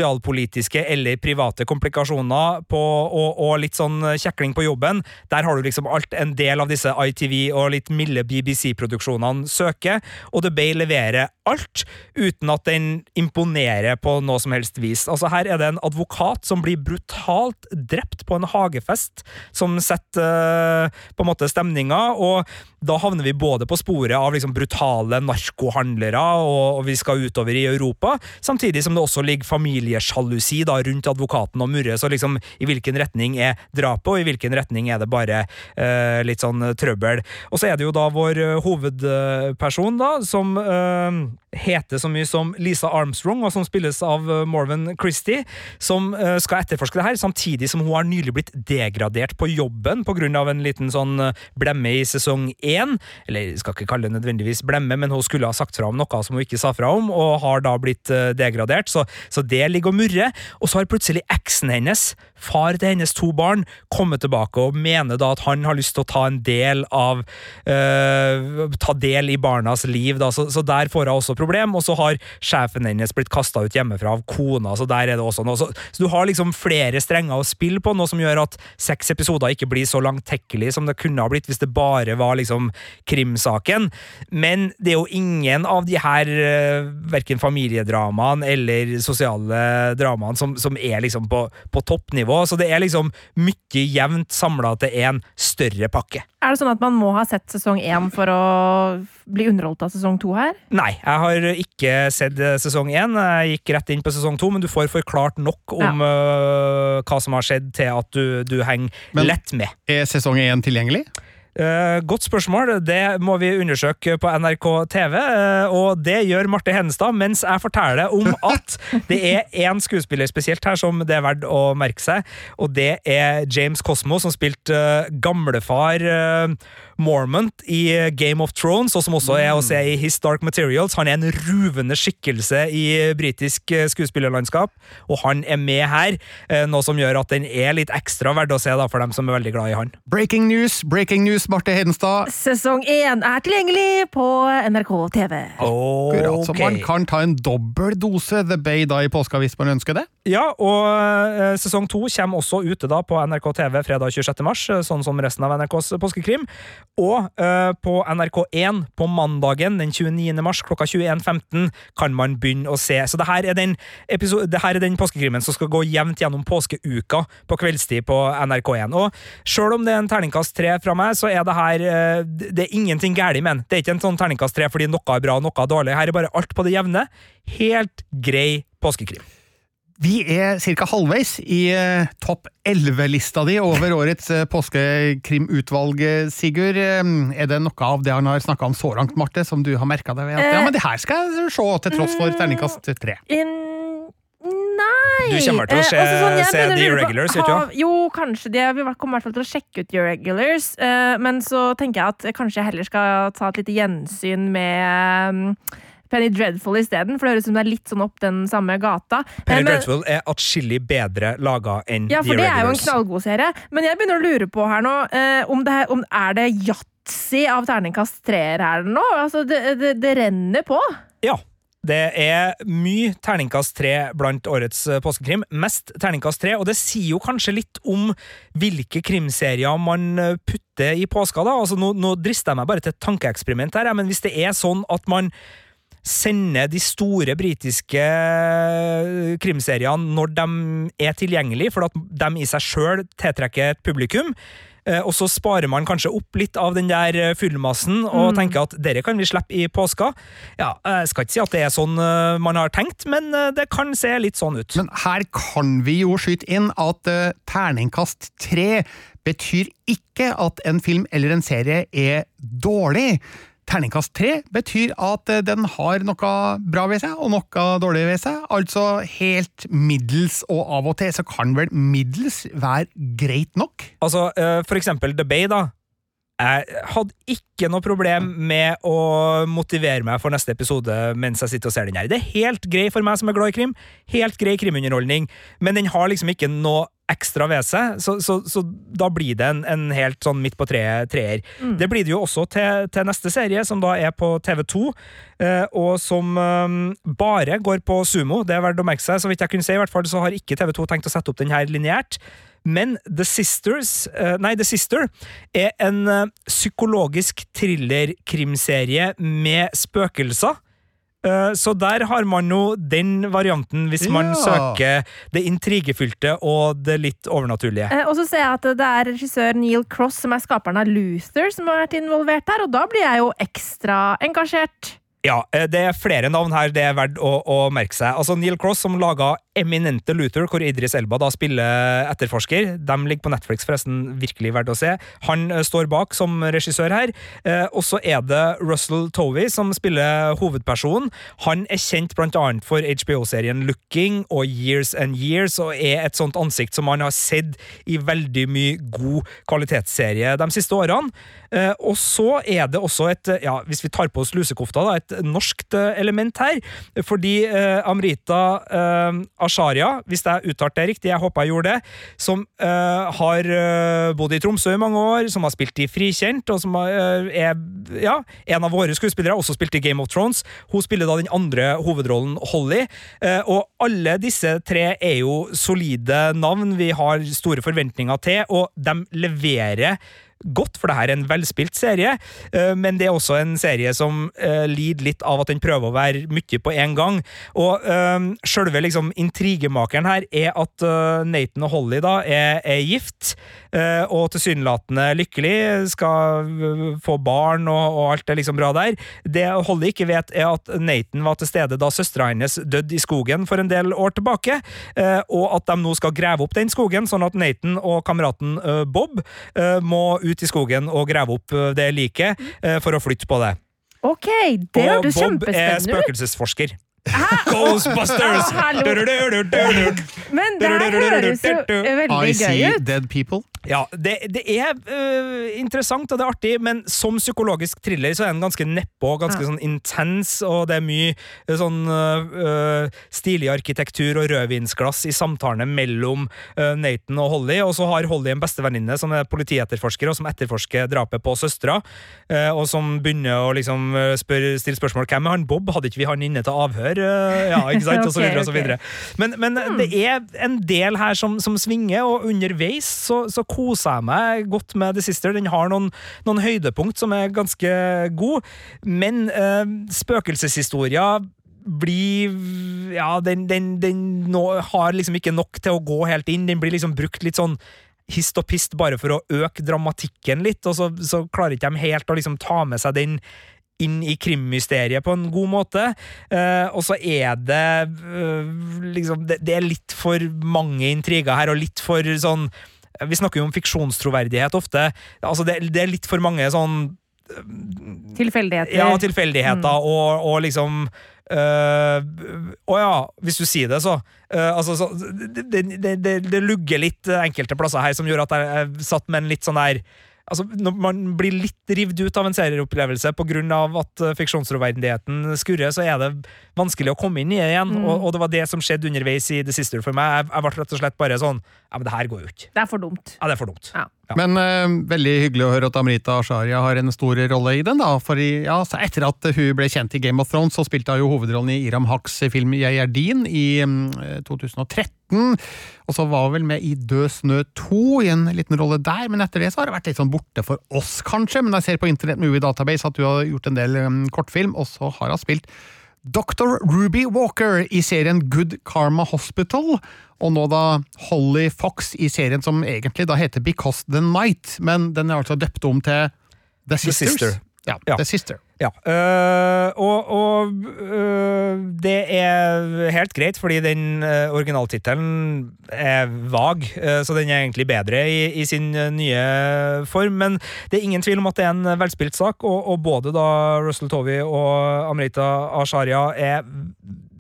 sosialpolitiske eller private komplikasjoner på, og, og litt sånn kjekling på jobben, der har du liksom alt en del av disse ITV og litt milde BBC-produksjonene søker, og The Bay leverer alt uten at den imponerer på noe som helst vis. Altså Her er det en advokat som blir brutalt drept på en hagefest, som setter uh, på en måte stemninga, og da havner vi både på sporet av liksom brutale narkohandlere, og, og vi skal utover i Europa, samtidig som det også ligger familiesjalusi da rundt advokaten og Murre, så liksom i hvilken retning er drapet, og i hvilken retning er det bare eh, litt sånn trøbbel. Og så er det jo da vår hovedperson, da, som eh, heter så mye som Lisa Armstrong, og som spilles av Morven Christie, som skal etterforske det her, samtidig som hun har nylig blitt degradert på jobben pga. en liten sånn blemme i sesong én. Eller jeg skal ikke kalle det nødvendigvis blemme, men hun skulle ha sagt fra om noe som hun ikke sa fra om, og har da blitt degradert, så, så det ligger og murrer. Og så har plutselig eksen hennes, far til hennes to barn, komme tilbake og mener da at han har lyst til å ta en del av uh, Ta del i barnas liv, da, så, så der får hun også problem. Og så har sjefen hennes blitt kasta ut hjemmefra av kona, så der er det også noe. Så, så, du har liksom flere strenger å spille på, noe som gjør at seks episoder ikke blir så langtekkelig som det kunne ha blitt hvis det bare var liksom krimsaken. Men det er jo ingen av de her uh, verken familiedramaene eller sosiale dramaene som, som er liksom på, på toppnivå, så det er liksom mye jevnt samla til en større pakke. Er det sånn at man må ha sett sesong én for å bli underholdt av sesong to her? Nei, jeg har ikke sett sesong én. Jeg gikk rett inn på sesong to, men du får forklart nok om ja. uh, hva som har skjedd til at du, du henger men, lett med. Er sesong én tilgjengelig? Uh, godt spørsmål. Det må vi undersøke på NRK TV, uh, og det gjør Marte Henestad mens jeg forteller om at det er én skuespiller spesielt her som det er verdt å merke seg, og det er James Cosmo, som spilte uh, gamlefar Mormont i Game of Thrones, og som også er å se i His Dark Materials. Han er en ruvende skikkelse i britisk skuespillerlandskap, og han er med her, noe som gjør at den er litt ekstra verdt å se da, for dem som er veldig glad i han. Breaking news, breaking news, Marte Hedenstad. Sesong én er tilgjengelig på NRK TV. Akkurat så man kan ta en dobbel dose The Bay da i påska hvis man ønsker det. Ja, og uh, sesong to kommer også ute da på NRK TV fredag 26. mars, sånn som resten av NRKs påskekrim. Og uh, på NRK1 på mandagen den 29. mars klokka 21.15 kan man begynne å se. Så det her er den, det her er den påskekrimmen som skal gå jevnt gjennom påskeuka på kveldstid på NRK1. Og sjøl om det er en terningkast tre fra meg, så er det her uh, Det er ingenting galt med den. Det er ikke en sånn terningkast tre fordi noe er bra og noe er dårlig. Her er bare alt på det jevne. Helt grei påskekrim. Vi er ca. halvveis i uh, topp 11-lista di over årets uh, påskekrimutvalg, Sigurd. Uh, er det noe av det han har snakka om så langt, Marte, som du har merka deg ved at ja, men det her skal jeg se, til tross for terningkast tre? Nei! Du kommer til å se, eh, sånn, se The Irregulars, ikke sant? Jo, kanskje det. Vi kommer i hvert fall til å sjekke ut The Irregulars. men så tenker jeg at kanskje jeg heller skal ta et lite gjensyn med um, Penny Dreadful isteden, for det høres ut som det er litt sånn opp den samme gata. Penny men, Dreadful er atskillig bedre laga enn ja, for The det er jo en knallgod serie. Men jeg begynner å lure på her nå, eh, om, det, om er det yatzy av terningkast treer her nå? Altså, det, det, det renner på. Ja. Det er mye terningkast tre blant årets eh, påskekrim. Mest terningkast tre, og det sier jo kanskje litt om hvilke krimserier man eh, putter i påska. da. Altså, nå, nå drister jeg meg bare til et tankeeksperiment her, men hvis det er sånn at man sende de store britiske krimseriene når de er tilgjengelige, for at de i seg sjøl tiltrekker et publikum. eh, og så sparer man kanskje opp litt av den der eh, fyllmassen og tenker at dere kan vi slippe i påska. Ja, jeg skal ikke si at det er sånn eh, man har tenkt, men eh, det kan se litt sånn ut. Men her kan vi jo skyte inn at eh, terningkast tre betyr ikke at en film eller en serie er dårlig. Terningkast tre betyr at eh, den har noe bra ved seg og noe dårlig ved seg. Altså helt middels, og av og til så kan vel middels være greit nok? Altså, eh, for eksempel The Bay, da. Jeg hadde ikke noe problem med å motivere meg for neste episode mens jeg sitter og ser den her. Det er helt grei for meg som er glad i krim. Helt grei krimunderholdning. Men den har liksom ikke noe ekstra ved seg, så, så, så da blir det en, en helt sånn midt på treet treer. Det blir det jo også til, til neste serie, som da er på TV2, eh, og som eh, bare går på sumo. Det er verdt å merke seg. Så vidt jeg kunne se, i hvert fall, så har ikke TV2 tenkt å sette opp den her lineært. Men The Sisters eh, Nei, The Sister er en eh, psykologisk thriller-krimserie med spøkelser. Eh, Så der har man jo den varianten, hvis man Ja. søker det intrigefylte og det litt overnaturlige. Eh, Og så ser jeg at det er regissør Neil Cross som er skaperen av Luther, som har vært involvert her, og da blir jeg jo ekstra engasjert. Ja, eh, det er flere navn her det er verdt å, å merke seg. Altså Neil Cross, som laga eminente Luther, hvor Idris Elba da spiller etterforsker. De ligger på Netflix, forresten. Virkelig verdt å se. Han eh, står bak som regissør her. Eh, og så er det Russell Tovey som spiller hovedpersonen. Han er kjent blant annet for HBO-serien Looking og Years and Years, og er et sånt ansikt som man har sett i veldig mye god kvalitetsserie de siste årene. Og så er det også et, ja, hvis vi tar på oss lusekofta, da, et norskt eh, element her. Fordi eh, Amrita eh, Asharia, hvis jeg uttalte det riktig, jeg håper jeg gjorde det, som eh, har eh, bodd i Tromsø i mange år, som har spilt i Frikjent, og som eh, er ja, en av våre skuespillere, også spilt i Game of Thrones. Hun spiller da den andre hovedrollen, Holly. Og alle disse tre er jo solide navn vi har store forventninger til, og de leverer godt, for det her er en velspilt serie, eh, men det er også en serie som eh, lider litt av at den prøver å være mye på en gang. Og um, selve liksom, intrigemakeren her er at eh, Nathan og Holly da er, er gift, eh, og tilsynelatende lykkelig, skal eh, få barn og, og alt er liksom bra der. Det Holly ikke vet, er at Nathan var til stede da søstera hennes døde i skogen for en del år tilbake, eh, og at de nå skal grave opp den skogen, sånn at Nathan og kameraten eh, Bob eh, må ut i skogen og grave opp eh, det liket eh, for å flytte på det. Ok, det og Bob er kjempespennende ut. spøkelsesforsker. Ghostbusters! Men det her høres jo veldig I gøy see ut. dead people. Ja, det, det er uh, interessant og det er artig, men som psykologisk thriller så er den ganske nedpå, ganske sånn intens, og det er mye sånn uh, stilig arkitektur og rødvinsglass i samtalene mellom uh, Nathan og Holly, og så har Holly en bestevenninne som er politietterforsker, og som etterforsker drapet på søstera, og som begynner å liksom spør, stille spørsmål hvem er han Bob, hadde ikke vi han inne til avhør? Øh, ja, ikke sant? Og så videre, og så videre. Men, men det er en del her som, som svinger, og underveis så, så koser jeg meg godt med The Sister. Den har noen, noen høydepunkt som er ganske god, men uh, spøkelseshistoria blir Ja, den, den, den nå, har liksom ikke nok til å gå helt inn. Den blir liksom brukt litt sånn hist og pist bare for å øke dramatikken litt, og så, så klarer ikke de helt å liksom ta med seg den inn i krimmysteriet på en god måte. Eh, og så er det eh, liksom det, det er litt for mange intriger her, og litt for sånn Vi snakker jo om fiksjonstroverdighet ofte. Altså det, det er litt for mange sånn Tilfeldigheter. ja, tilfeldigheter og, og liksom øh, Å ja, hvis du sier det, så. Uh, altså, så det, det, det, det, det lugger litt enkelte plasser her som gjør at jeg, jeg satt med en litt sånn der Altså, Når man blir litt rivd ut av en serieopplevelse pga. at øh, fiksjonstroverdigheten skurrer, så er det vanskelig å komme inn i det igjen. Og, og det var det som skjedde underveis i The Sister for meg. Jeg, jeg ble rett og slett bare sånn Ja, men det her går jo ikke. Det er for dumt. Ja, det er for dumt. Ja. Ja. Men uh, veldig hyggelig å høre at Amrita Asharia har en stor rolle i den. da, for i, ja, så Etter at hun ble kjent i Game of Thrones, så spilte hun jo hovedrollen i Iram Haqs film 'Jeg er din' i um, 2013. Og så var hun vel med i 'Død snø 2' i en liten rolle der, men etter det så har det vært litt sånn borte for oss, kanskje. Men jeg ser på Internett Movie Database at hun har gjort en del um, kortfilm, og så har hun spilt Dr. Ruby Walker i serien Good Karma Hospital, og nå da Holly Fox i serien som egentlig da heter Because the Night, men den er altså døpt om til The Sisters. Sister. Ja, Ja. The Sister. Ja, øh, og, og øh, det er helt greit, fordi den øh, originaltittelen er vag, så den er egentlig bedre i, i sin nye form. Men det er ingen tvil om at det er en velspilt sak, og, og både da Russell Tovey og Amrita Asharia er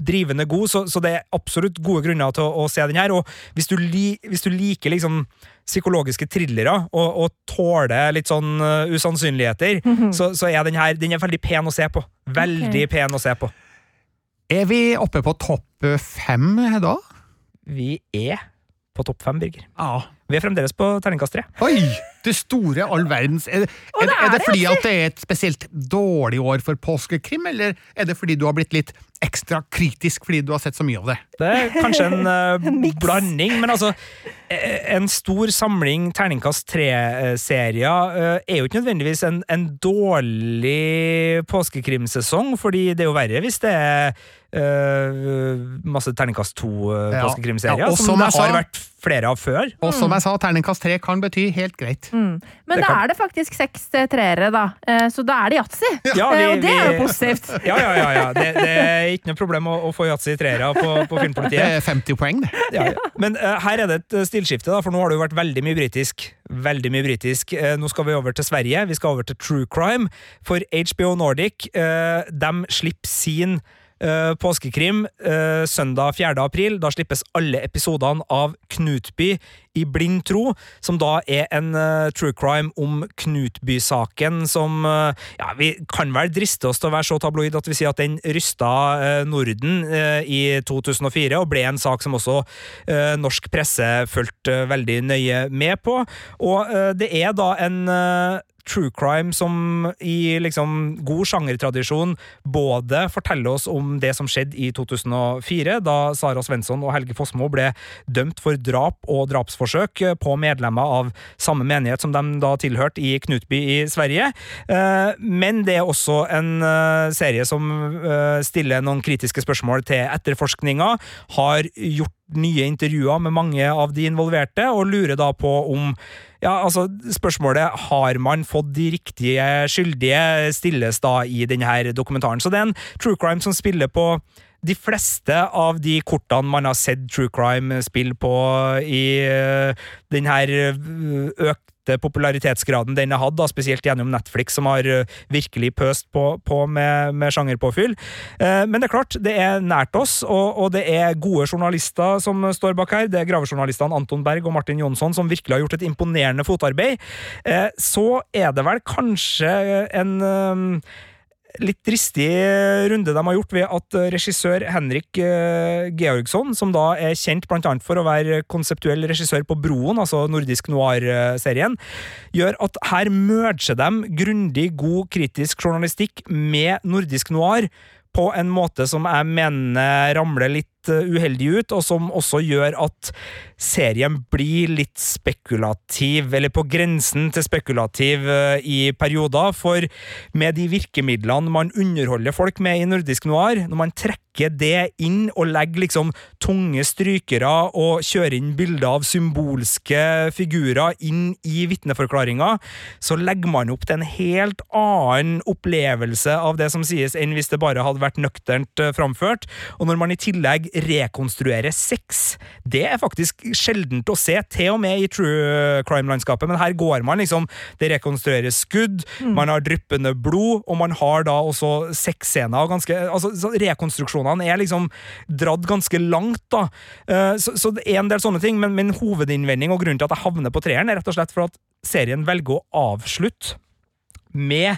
drivende god, så, så det er absolutt gode grunner til å, å se den her. Og hvis du, li, hvis du liker liksom psykologiske thrillere og, og tåler litt sånn uh, usannsynligheter, så, så er den her den er veldig pen å se på. Veldig okay. pen å se på. Er vi oppe på topp fem da? Vi er på topp fem, Birger. Ja. Vi er fremdeles på terningkast tre. Oi! Det store all verdens Er, er, det er er det fordi at det er et spesielt dårlig år for påskekrim, eller er det fordi du har blitt litt ekstra kritisk fordi du har sett så mye av det? Det er kanskje en uh, blanding, men altså eh, En stor samling terningkast tre-serier eh, er jo ikke nødvendigvis en, en dårlig påskekrimsesong, fordi det er jo verre hvis det er eh, masse terningkast to-påskekrimserier, Ja, ja, som, som det har vært flere av før. Og som jeg sa, terningkast tre kan bety helt greit. Men Det da kan- er det faktisk seks eh, treere, da. Uh, Så da er det yatzy. Ja, uh, Og det er jo positivt. Ja, ja, ja. ja. Det, det er ikke noe problem å, å få yatzy i treere på, på Det er 50 poeng, det. Ja, ja. Men eh, her er det et eh, stilskifte, da, for nå har det jo vært veldig mye britisk. Veldig mye britisk. Eh, nå skal vi over til Sverige. Vi skal over til True Crime. For HBO Nordic uh, de slipper sin eh, påskekrim eh, søndag 4. april. Da slippes alle episodene av Knutby i blind tro, som da er en uh, true crime om Knutby-saken som uh, Ja, vi kan vel driste oss til å være så tabloid at vi sier at den rysta uh, Norden eh, i 2004, og ble en sak som også eh, norsk presse fulgte eh, veldig nøye med på. Og eh, det er da en eh, true crime som i liksom god sjangertradisjon både forteller oss om det som skjedde i 2004, da Sara Svensson og Helge Fossmo ble dømt for drap og drapsforsøk på medlemmer av samme menighet som de da tilhørte i Knutby i Sverige. Eh, Men det er også en eh, serie som eh, stiller noen kritiske spørsmål til etterforskninga, har gjort nye intervjuer med mange av de involverte, og lurer da på om ja, altså Spørsmålet har man fått de riktige skyldige, stilles da i denne dokumentaren. Så det er en true crime som spiller på de fleste av de kortene man har sett true crime spille på i denne den her eh, økte popularitetsgraden den har hatt, da, spesielt gjennom Netflix, som har eh, virkelig pøst på, på med, med sjangerpåfyll. Eh, Men det er klart, det er nært oss, og, og det er gode journalister som står bak her. Det er gravejournalistene Anton Berg og Martin Jonsson som virkelig har gjort et imponerende fotarbeid. Eh, Så er det vel kanskje en litt dristig runde de har gjort ved at eh, regissør Henrik eh, Georgsson, som da er kjent blant annet for å være konseptuell regissør på Broen, altså nordisk noir-serien, gjør at her merger de grundig god kritisk journalistikk med nordisk noir på en måte som jeg mener ramler litt eh, uheldig ut, og som også gjør at serien blir litt spekulativ, eller på grensen til spekulativ eh, i perioder, for med de virkemidlene man underholder folk med i nordisk noir, når man trekker det inn og legger liksom tunge strykere og kjører inn bilder av symbolske figurer inn i vitneforklaringa, så legger man opp til en helt annen opplevelse av det som sies, enn hvis det bare hadde vært nøkternt eh, framført. Og når man i tillegg rekonstruerer sex, det er faktisk sjeldent å se, til og med i true crime-landskapet, men her går man liksom Det rekonstrueres skudd, man har dryppende blod, og man har da også sexscener og ganske Altså, rekonstruksjonene er liksom dratt ganske langt, da. Eh, Så, så det er en del sånne ting, men min hovedinnvending og grunnen til at jeg havner på treeren, er rett og slett for at serien velger å avslutte med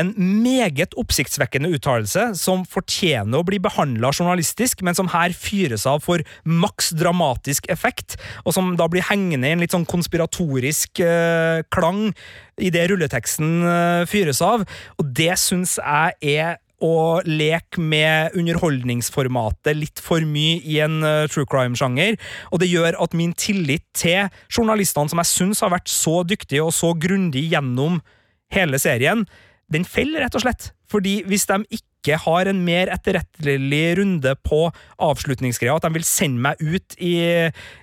en meget oppsiktsvekkende uttalelse som fortjener å bli behandla journalistisk, men som her fyres av for maks dramatisk effekt, og som da blir hengende i en litt sånn konspiratorisk eh, klang idet rulleteksten eh, fyres av. Og det syns jeg er å leke med underholdningsformatet litt for mye i en uh, true crime-sjanger, og det gjør at min tillit til journalistene som jeg syns har vært så dyktige og så grundig gjennom hele serien, den faller rett og slett. Fordi hvis de ikke har en mer etterrettelig runde på avslutningsgreia, at de vil sende meg ut i,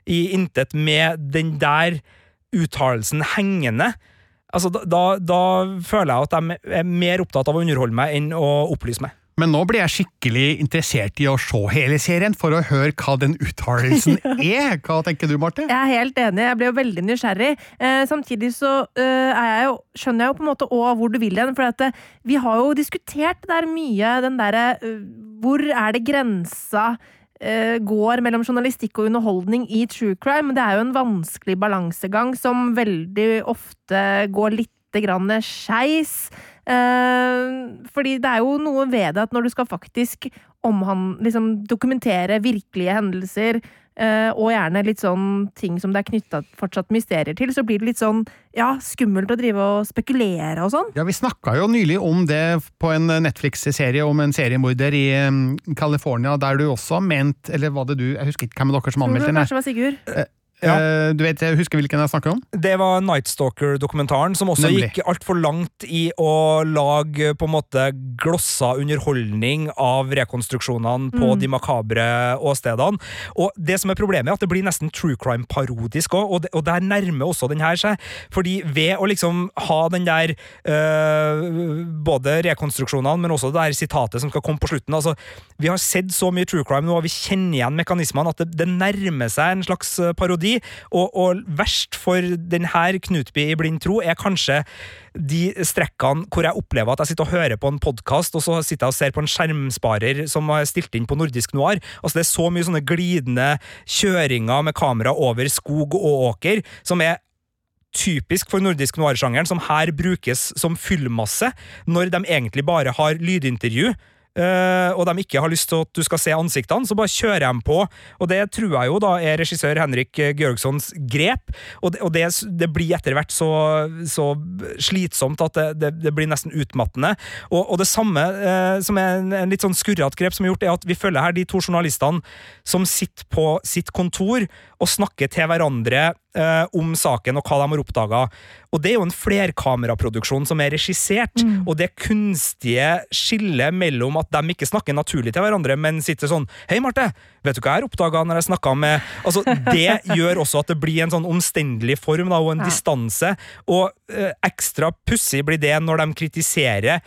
i intet med den der uttalelsen hengende, altså da, da, da føler jeg at de er mer opptatt av å underholde meg enn å opplyse meg. Men nå blir jeg skikkelig interessert i å se hele serien for å høre hva den uttalelsen er. Hva tenker du, Marte? Jeg er helt enig, jeg ble jo veldig nysgjerrig. Eh, samtidig så eh, jeg jo, skjønner jeg jo på en måte òg hvor du vil hen. For at, eh, vi har jo diskutert der mye, den derre eh, Hvor er det grensa eh, går mellom journalistikk og underholdning i true crime? Det er jo en vanskelig balansegang som veldig ofte går lite grann skeis. Eh, fordi det er jo noe ved det at når du skal faktisk omhand, liksom dokumentere virkelige hendelser, eh, og gjerne litt sånn ting som det er knytta fortsatt mysterier til, så blir det litt sånn ja, skummelt å drive og spekulere og sånn. Ja, Vi snakka jo nylig om det på en Netflix-serie om en seriemorder i um, California, der du også ment Eller var det du? Jeg husker ikke hvem av dere som Tror du anmeldte den. kanskje var Sigurd? Ja. Eh, du vet, jeg husker hvilken jeg snakker om? Det var Nightstalker-dokumentaren, som også Nemlig. gikk altfor langt i å lage på en måte glossa underholdning av rekonstruksjonene på Mm. de makabre åstedene. Og det som er problemet, er at det blir nesten true crime-parodisk òg, og, og der nærmer også den her seg. Fordi ved å liksom ha den der øh, Både rekonstruksjonene, men også det der sitatet som skal komme på slutten. altså Vi har sett så mye true crime nå, og vi kjenner igjen mekanismene, at det, det nærmer seg en slags øh, Og, og verst for denne Knutby i blind tro er kanskje de strekkene hvor jeg opplever at jeg sitter og hører på en podkast, og så sitter jeg og ser på en skjermsparer som har stilt inn på Nordisk Noir. Altså Det er så mye sånne glidende kjøringer med kamera over skog og åker, som er typisk for nordisk noir-sjangeren, som her brukes som fyllmasse, når de egentlig bare har lydintervju. Eh, og de ikke har lyst til at du skal se ansiktene, så bare kjører de på. Og det tror jeg jo da er regissør Henrik Georgssons grep. Og det, og det, det blir etter hvert så, så slitsomt at det, det blir nesten utmattende. Og, og det samme uh, som er en, en litt sånn skurrete grep som er gjort, er at vi følger her de to journalistene som sitter på sitt kontor og snakker til hverandre eh, om saken og hva de har oppdaga. Og det er jo en flerkameraproduksjon som er regissert, og det kunstige skillet mellom at de ikke snakker naturlig til hverandre, men sitter sånn Hei, Marte, vet du hva jeg har oppdaga når jeg snakka med Altså, det gjør også at det blir en sånn omstendelig form da, og en Ja. distanse, og eh, ekstra pussig blir det når de kritiserer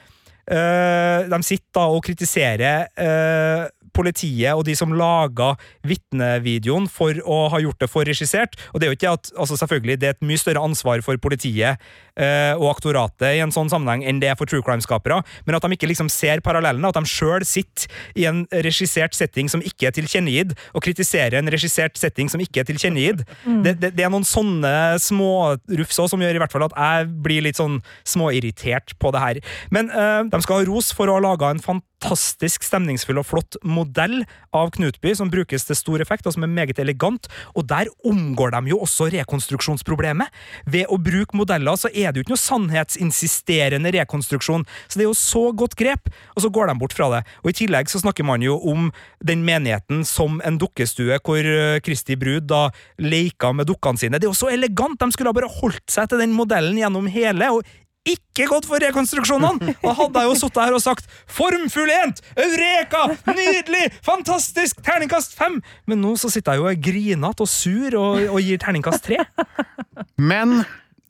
Uh, de sitter da og kritiserer eh, politiet og de som laga vitnevideoen for å ha gjort det for regissert. Og det er jo ikke at, altså selvfølgelig, det er et mye større ansvar for politiet eh, og aktoratet i en sånn sammenheng enn det er for true crime-skapere, men at de ikke liksom ser parallellene, at de sjøl sitter i en regissert setting som ikke er tilkjennegitt, og kritiserer en regissert setting som ikke er tilkjennegitt. Det, det, det er noen sånne smårufs òg som gjør i hvert fall at jeg blir litt sånn småirritert på det her. Men eh, de skal ha ros for å ha laga en fantastisk stemningsfull og flott modell av Knutby, som brukes til stor effekt, og som er meget elegant. Og der omgår de jo også rekonstruksjonsproblemet. Ved å bruke modeller så er det jo ikke noe sannhetsinsisterende rekonstruksjon, så det er jo så godt grep, og så går de bort fra det. Og i tillegg så snakker man jo om den menigheten som en dukkestue, hvor eh, Kristi brud da leika med dukkene sine. Det er jo så elegant! De skulle ha bare holdt seg til den modellen gjennom hele, og ikke gått for rekonstruksjonene! Da hadde jeg jo sittet her og sagt 'formfullent', 'eureka', 'nydelig', 'fantastisk', terningkast fem! Men nå så sitter jeg jo og grinete og sur og, og gir terningkast tre. Men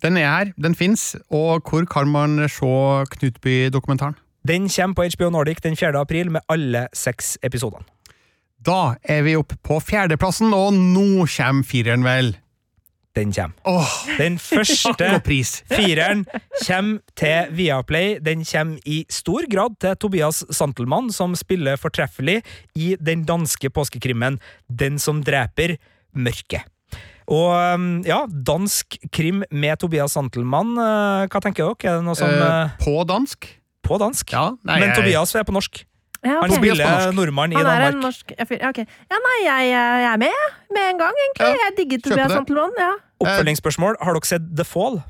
den er her, den fins, og hvor kan man se Knutby-dokumentaren? Den kommer på HBO Nordic den 4. april med alle seks episodene. Da er vi oppe på fjerdeplassen, og nå kommer fireren, vel? Den kommer. Oh, Den første! Fireren kommer til Viaplay. Den kommer i stor grad til Tobias Santelmann, som spiller fortreffelig i den danske påskekrimmen Den som dreper mørket. Og um, ja, dansk krim med Tobias Santelmann, eh, hva tenker dere? Er det noe som Eh, eh, på dansk? På dansk? Ja, nei, Men Tobias er på norsk. Ja, Han ok. Tobias på spiller nordmann i Han er en norsk ja, fyr- ja, ok. Ja, nei, jeg, jeg er med. Med en gang, egentlig. Ja, Jeg digger Tobias det. Santelmann. Ja. Oppfølgingsspørsmål. Har dere sett The Fall?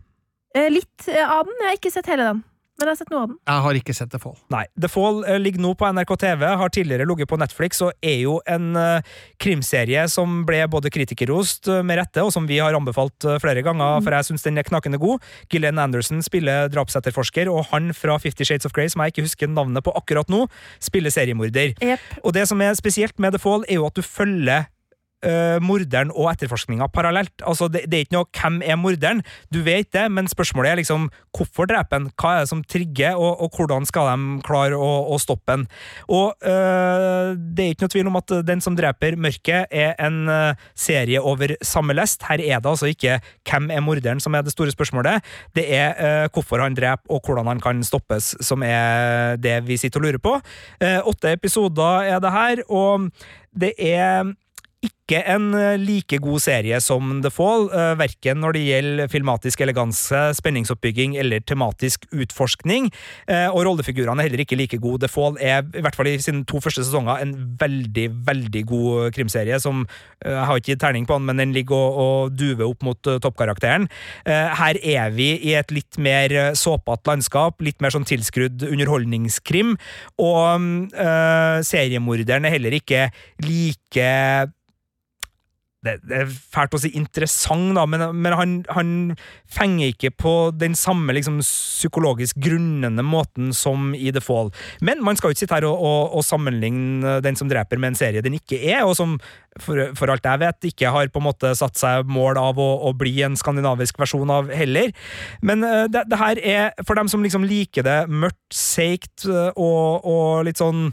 Eh, Litt eh, av den. Jeg har ikke sett hele den. Men jeg har sett noe av den. Jeg har ikke sett The Fall. Nei. The Fall eh, ligger nå på NRK TV, har tidligere ligget på Netflix og er jo en eh, krimserie som ble både kritikerrost eh, med rette, og som vi har anbefalt flere ganger, for jeg syns den er knakende god. Gillian Anderson spiller drapsetterforsker, og han fra Fifty Shades of Grey, som jeg ikke husker navnet på akkurat nå, spiller seriemorder. Yep. Og det som er spesielt med The Fall, er jo at du følger øh, morderen og etterforskninga parallelt. Altså, det, det er ikke noe 'hvem er morderen'? Du vet det, men spørsmålet er liksom hvorfor dreper han? Hva er det som trigger, og, og hvordan skal de klare å, å stoppe han? Og uh, det er ikke noe tvil om at Den som dreper mørket, er en uh, serie over samme lest. Her er det altså ikke 'hvem er morderen' som er det store spørsmålet. Det er hvorfor han dreper, og hvordan han kan stoppes, som er det vi sitter og lurer på. Åtte episoder er det her, og det er ikke en eh, like god serie som The Fall, eh, verken når det gjelder filmatisk eleganse, spenningsoppbygging eller tematisk utforskning, eh, og rollefigurene er heller ikke like gode. The Fall er, i hvert fall i sine to første sesonger, en veldig, veldig god krimserie som Jeg har ikke gitt terning på den, men den ligger og, og duver opp mot toppkarakteren. Her er vi i et litt mer såpete landskap, litt mer sånn tilskrudd underholdningskrim, og eh, seriemorderen er heller ikke like det, det er fælt å si interessant, da, men, men han, han fenger ikke på den samme liksom, psykologisk grunnende måten som i The Fall. Men man skal jo ikke sitte her og, og, og sammenligne Den som dreper med en serie den ikke er, og som for, for alt jeg vet ikke har på en måte satt seg mål av å, å bli en skandinavisk versjon av heller. Men eh, det, det her er, for dem som liksom liker det mørkt, seigt eh, og, og litt sånn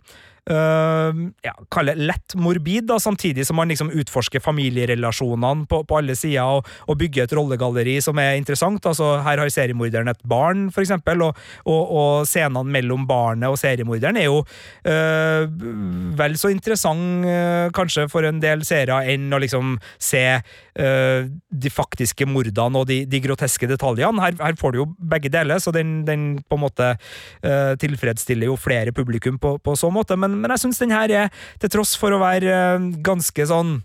Uh, ja, kalle lett morbid, da, samtidig som man liksom utforsker familierelasjonene på, på alle sider og, og bygger et rollegalleri som er interessant. Altså, her har seriemorderen et barn, for eksempel, og, og, og scenene mellom barnet og seriemorderen er jo uh, vel så interessant uh, kanskje for en del seere enn å liksom se de faktiske mordene og de, de groteske detaljene. Her, her, får du jo begge deler, så den, den på en måte tilfredsstiller jo flere publikum på, på så måte. men men, jeg syns den her er, til tross for å være eh, ganske sånn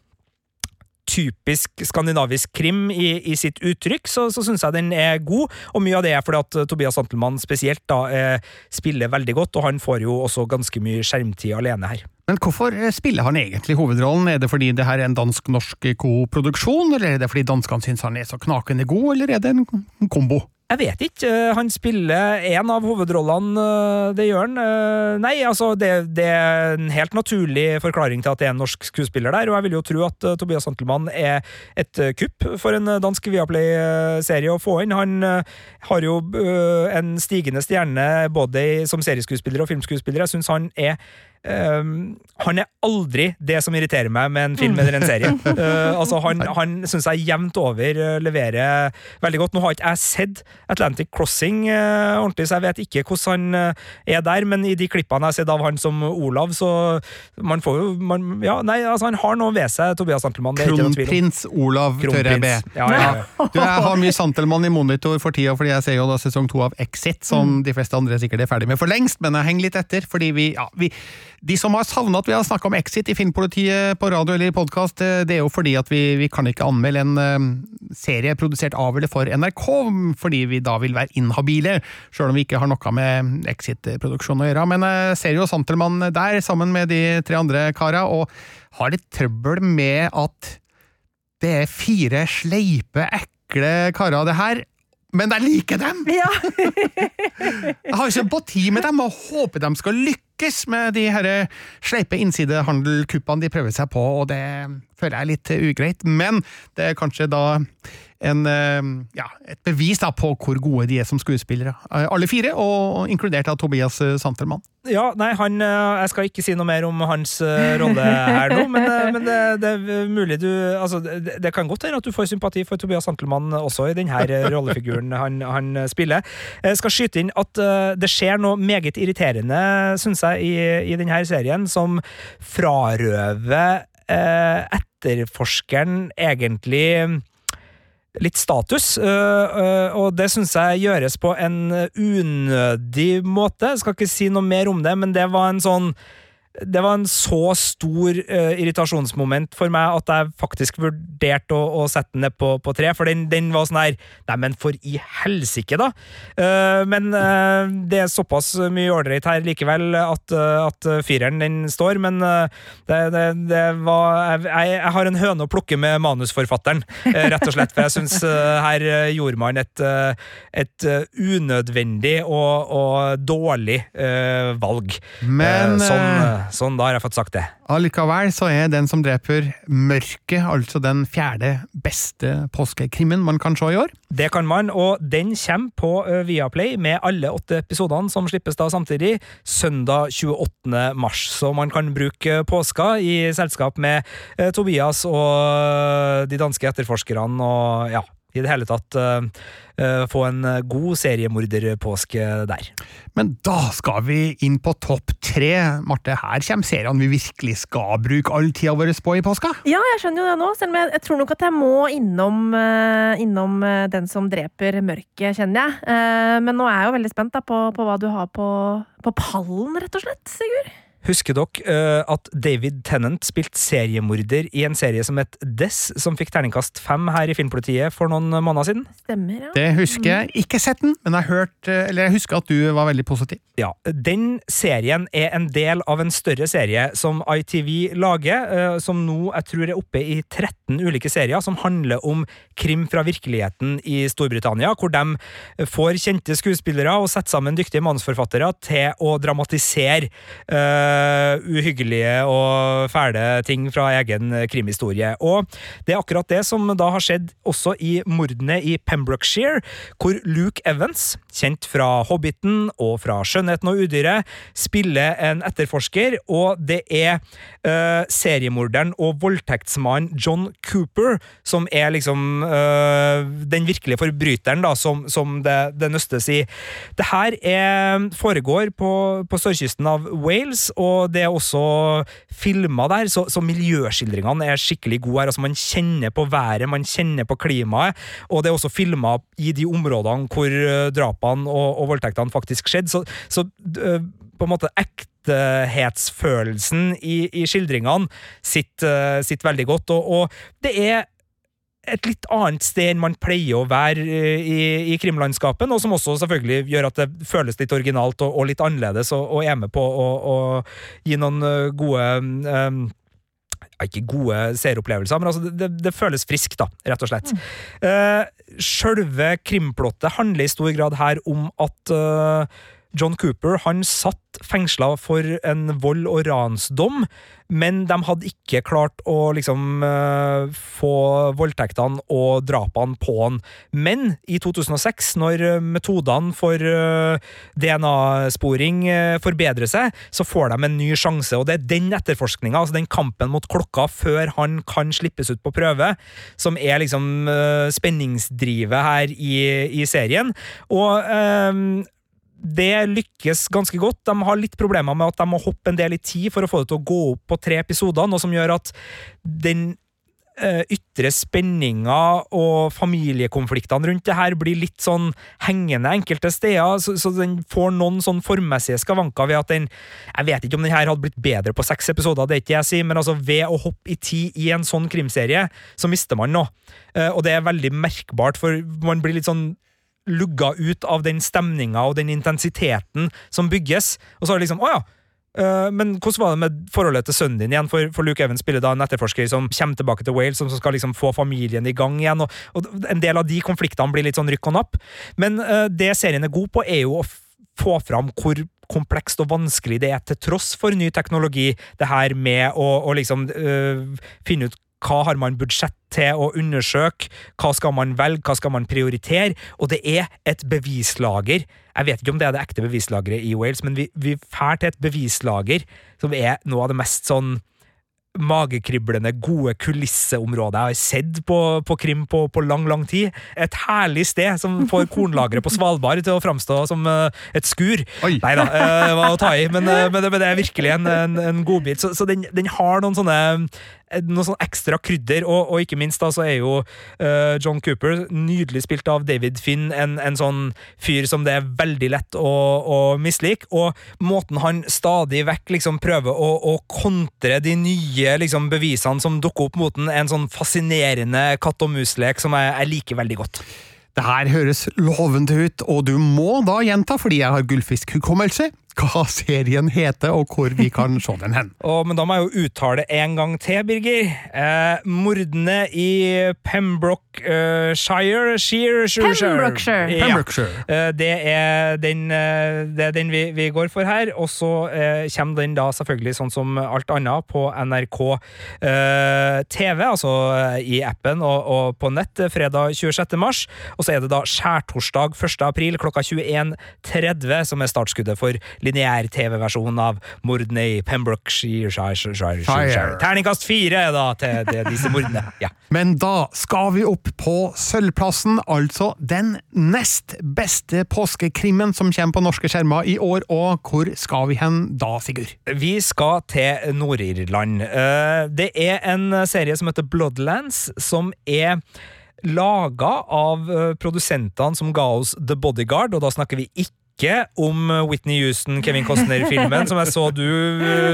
typisk skandinavisk krim i, i sitt uttrykk, så, så syns jeg den er god. Og mye av det er fordi at Tobias Santelmann spesielt da eh, spiller veldig godt, og han får jo også ganske mye skjermtid alene her. Men hvorfor eh, spiller han egentlig hovedrollen? Er det fordi det her er en dansk-norsk koproduksjon, eller er det fordi danskene syns han er så knakende god, eller er det en kombo? Jeg vet ikke. Han spiller en av hovedrollene, det gjør han. Nei, altså, det, det, er en helt naturlig forklaring til at det er en norsk skuespiller der, og jeg vil jo tro at Tobias Santelmann er et kupp for en dansk Viaplay-serie å få inn. Han har jo en stigende stjerne både som serieskuespiller og filmskuespiller. Jeg syns han er Um, han er aldri det som irriterer meg med en film eller en serie. Uh, altså Han, han syns jeg jevnt over uh, leverer veldig godt. Nå har ikke jeg sett Atlantic Crossing uh, ordentlig, så jeg vet ikke hvordan han er der, men i de klippene jeg har sett av han som Olav, så man får jo man, Ja, nei, altså han har noe ved seg, Tobias Santelmann. Kronprins Olav, tør jeg be. Ja, ja, ja. Du, jeg har mye Santelmann i monitor for tida, fordi jeg ser jo da sesong to av Exit, som mm. de fleste andre sikkert er ferdig med for lengst, men jeg henger litt etter, fordi vi, ja, vi de som har savna at vi har snakka om Exit i Filmpolitiet på radio eller i podkast, det er jo fordi at vi, vi kan ikke anmelde en uh, serie produsert av eller for NRK, fordi vi da vil være inhabile, sjøl om vi ikke har noe med Exit-produksjon å gjøre. Men jeg ser jo Santelmann der, sammen med de tre andre kara, og har litt trøbbel med at det er fire sleipe, ekle karer, det her men jeg liker dem! Ja. jeg har sympati med dem og håper de skal lykkes med de her sleipe innsidehandelkuppene de prøver seg på, og det føler jeg er litt ugreit. Men det er kanskje da en, ja, et bevis da på hvor gode de er som skuespillere. Alle fire, og inkludert av Tobias Santelmann. Ja, nei, han Jeg skal ikke si noe mer om hans rolle her nå, men, men det, det, er mulig du Altså, det, det kan godt hende at du får sympati for Tobias Santelmann også i denne rollefiguren han, han spiller. Jeg skal skyte inn at det skjer noe meget irriterende, syns jeg, i, i denne serien, som frarøver eh, etterforskeren egentlig litt status, og det syns jeg gjøres på en unødig måte. Jeg skal ikke si noe mer om det, men det var en sånn det var en så stor uh, irritasjonsmoment for meg at jeg faktisk vurderte å, å sette den ned på, på tre, for den, den var sånn her Nei, men for i helsike, da! Uh, men uh, det er såpass mye ålreit her likevel at, at fireren, den står, men det, det, det var jeg, jeg har en høne å plukke med manusforfatteren, rett og slett, for jeg syns her gjorde man et, et unødvendig og, og dårlig valg. Men sånn, sånn, da har jeg fått sagt det. allikevel så er Den som dreper mørket altså den fjerde beste påskekrimmen man kan se i år. Det kan man, og den kommer på eh, Viaplay med alle åtte episodene som slippes da samtidig, søndag 28. mars. Så man kan bruke påska i selskap med eh, Tobias og eh, de danske etterforskerne, og ja, i det hele tatt eh, eh, få en eh, god seriemorderpåske der. Men da skal vi inn på topp tre. Marte, her kommer seriene vi virkelig skal bruke all tida vår på i påska. Ja, jeg skjønner jo det nå, selv om jeg, jeg tror nok at jeg må innom, innom Den som dreper mørket, kjenner jeg. Eh, men nå er jeg jo veldig spent da, på, på hva du har på, på pallen, rett og slett, Sigurd. Husker dere eh, at David Tennant spilte seriemorder i en serie som het Dess, som fikk terningkast fem her i Filmpolitiet for noen måneder siden? Stemmer, ja. Det husker jeg. Ikke sett den, men jeg, hørt, eh, eller jeg husker at du var veldig positiv. Ja, Den serien er en del av en større serie som ITV lager, eh, som nå jeg tror er oppe i 13 ulike serier, som handler om krim fra virkeligheten i Storbritannia, hvor de får kjente skuespillere og setter sammen dyktige manusforfattere til å dramatisere eh, uhyggelige og fæle ting fra egen krimhistorie. Og det er akkurat det som da har skjedd også i mordene i Pembrokeshire, hvor Luke Evans, kjent fra Hobbiten og fra Skjønnheten og udyret, spiller en etterforsker, og det er uh, seriemorderen og voldtektsmannen John Cooper som er liksom uh, den virkelige forbryteren, da, som, som det, det nøstes i. Det her er, foregår på, på sørkysten av Wales, og det er også filma der, så, så miljøskildringene er skikkelig gode her. altså Man kjenner på været, man kjenner på klimaet, og det er også filma i de områdene hvor eh, drapene og, og voldtektene faktisk skjedde. Så, så eh, på en måte ektehetsfølelsen i, i skildringene sitter, sitter veldig godt, og, og det er et litt annet sted enn man pleier å være eh, i, i krimlandskapet, og som også selvfølgelig gjør at det føles litt originalt og, og litt annerledes, og, og er med på å, gi noen eh, gode um, ikke gode seeropplevelser, men altså det, det, det føles friskt, da, rett og slett. Uh, Sjølve krimplottet handler i stor grad her om at uh, John Cooper han satt fengsla for en vold- og ransdom, men de hadde ikke klart å liksom uh, få voldtektene og drapene på han. Men i 2006, når metodene for uh, DNA-sporing uh, forbedrer seg, så får de en ny sjanse, og det er den etterforskninga, altså den kampen mot klokka før han kan slippes ut på prøve, som er liksom spenningsdrivet her i, i serien. Og det lykkes ganske godt. De har litt problemer med at de må hoppe en del i tid for å få det til å gå opp på tre episoder, noe som gjør at den eh, ytre spenninga og familiekonfliktene rundt det her blir litt sånn hengende enkelte steder, så, så den får noen sånn formmessige skavanker ved at den Jeg vet ikke om den her hadde blitt bedre på seks episoder, det er ikke jeg sier, men altså ved å hoppe i tid i en sånn krimserie, så mister man noe. Eh, og det er veldig merkbart, for man blir litt sånn lugga ut av den stemninga og den intensiteten som bygges. Og så er det liksom Å ja! øh, men hvordan var det med forholdet til sønnen din igjen? For, Luke Evans spiller da en etterforsker som kommer tilbake til Wales, som skal liksom få familien i gang igjen. Og, En del av de konfliktene blir litt sånn rykk og napp. Men øh, det serien er god på, er jo å få fram hvor komplekst og vanskelig det er, til tross for ny teknologi, det her med å, å liksom øh, finne ut hva har man budsjett til å undersøke, hva skal man velge, hva skal man prioritere, og det er et bevislager. Jeg vet ikke om det er det ekte bevislageret i Wales, men vi, vi fær til et bevislager som er noe av det mest sånn magekriblende, gode kulisseområdet jeg har sett på, på krim på, på lang, lang tid. Et herlig sted som får kornlageret på Svalbard til å framstå som eh, et skur. Nei da, det var å ta i, men, eh, men, det, men det er virkelig en, en, en godbit. Så, så den, den har noen sånne eh, noe sånn ekstra krydder, og, og ikke minst da så er jo uh, John Cooper, nydelig spilt av David Finn, en, en sånn fyr som det er veldig lett å, å mislike, og måten han stadig vekk liksom prøver å, å kontre de nye liksom, bevisene som dukker opp mot den, en sånn fascinerende katt og mus-lek som jeg, jeg liker veldig godt. Det her høres lovende ut, og du må da gjenta, fordi jeg har gullfiskhukommelse, hva serien heter og hvor vi kan se den hen. oh, men da må jeg jo uttale en gang til, Birger. Eh, mordene i Pembrokeshire Shire, Shire, Shire, Pembrokeshire. Ja. Pembrokeshire. Eh, det er den, eh, det er den vi, vi går for her, og så eh, kommer den da selvfølgelig sånn som alt annet på NRK eh, TV, altså eh, i appen og, og på nett eh, fredag 26. mars. Og så er det da skjærtorsdag 1. april klokka 21.30 som er startskuddet for lineær-TV-versjonen av mordene i Pembrokeshire. Shire, Shire, Shire, Shire. Shire. Terningkast fire da til, til disse mordene. Ja. Men da skal vi opp på Sølvplassen, altså den nest beste påskekrimmen som kommer på norske skjermer i år, og hvor skal vi hen da, Sigurd? Vi skal til Nord-Irland. Eh, Det er en serie som heter Bloodlands, som er laga av eh, produsentene som ga oss The Bodyguard, og da snakker vi ikke om Whitney Houston, Kevin Costner-filmen, som jeg så du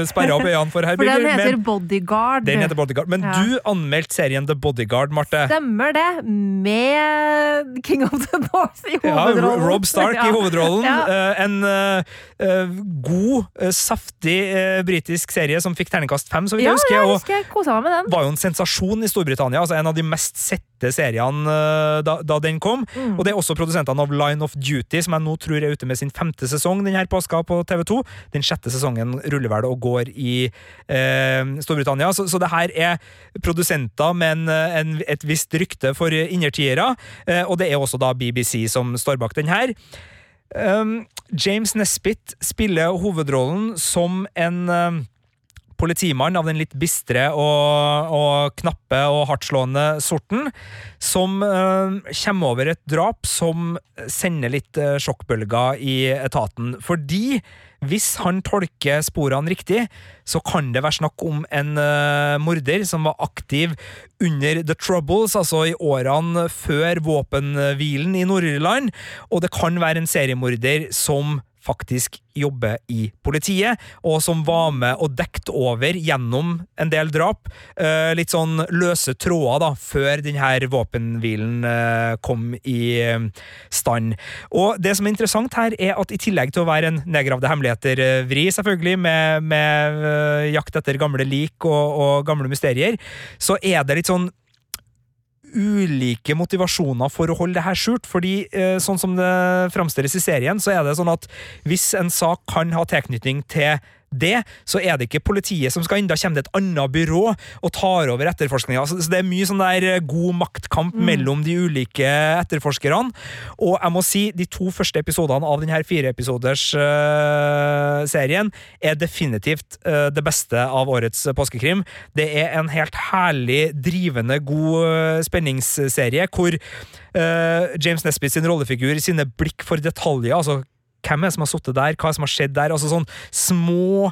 sperra opp øynene for her, For den heter men Bodyguard. den heter Bodyguard. Men Ja. du anmeldte serien The Bodyguard, Marte. Stemmer det, med King of the North i hovedrollen. Ja. Rob Stark Ja. i hovedrollen. Eh, en eh, eh, god, eh, saftig uh, britisk serie som fikk terningkast fem, så vidt jeg husker. Ja, jeg husker jeg kosa meg med den. var jo en sensasjon i Storbritannia. altså En av de mest sette seriene eh, da, da den kom. Mm. Og det er også produsentene av Line of Duty, som jeg nå tror er ute med sin femte sesong denne påska på TV2. Den sjette sesongen ruller vel og går i eh, Storbritannia. Så, så det her er produsenter med en, en, et visst rykte for innertiere, eh, og det er også da BBC som står bak den her. Um, James Nesbitt spiller hovedrollen som en um, politimann av den litt bistre og, og knappe og hardtslående sorten, som um, kommer over et drap som sender litt uh, sjokkbølger i etaten. Fordi hvis han tolker sporene riktig, så kan det være snakk om en uh, morder som var aktiv under The Troubles, altså i årene før våpenhvilen i Nord-Irland, og det kan være en seriemorder som faktisk jobber i politiet, og som var med og dekket over gjennom en del drap. eh, litt sånn løse tråder da, før denne våpenhvilen eh, kom i eh, stand. Og det som er interessant her, er at i tillegg til å være en nedgravde hemmeligheter-vri, selvfølgelig, med, med jakt etter gamle lik og, og gamle mysterier, så er det litt sånn ulike motivasjoner for å holde det her skjult. Fordi eh, sånn som det framstilles i serien, så er det sånn at hvis en sak kan ha tilknytning til det, så er det ikke politiet som skal inn. Da kommer det et annet byrå og tar over etterforskninga. Så så det er mye sånn der eh, god maktkamp mellom de ulike etterforskerne. Og jeg må si, de to første episodene av denne fireepisoders uh, serien er definitivt uh, det beste av årets påskekrim. Det er en helt herlig, drivende, god spenningsserie hvor uh, James Nesbitt sin rollefigur, sine blikk for detaljer, altså hvem er det som har sittet der, hva er det som har skjedd der? Altså sånn små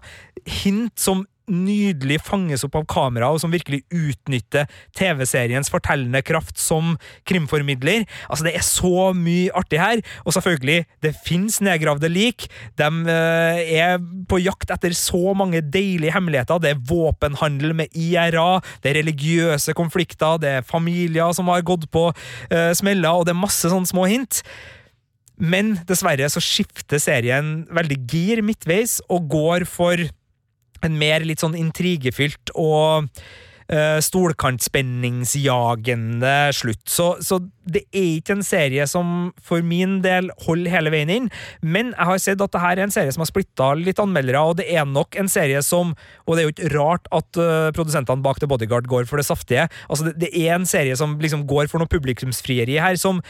hint som nydelig fanges opp av kamera, og som virkelig utnytter TV-seriens fortellende kraft som krimformidler. Altså, det er så mye artig her, og selvfølgelig, det fins nedgravde lik. De øh, er på jakt etter så mange deilige hemmeligheter. Det er våpenhandel med IRA, det er religiøse konflikter, det er familier som har gått på øh, smeller, og det er masse sånne små hint. Men dessverre så skifter serien veldig gir midtveis, og går for en mer litt sånn intrigefylt og uh, stolkantspenningsjagende slutt. Så, så det er ikke en serie som for min del holder hele veien inn, men jeg har sett at det her er en serie som har splitta litt anmeldere, og det er nok en serie som Og det er jo ikke rart at uh, produsentene bak The Bodyguard går for det saftige. Altså, det, det er en serie som liksom går for noe publikumsfrieri her, som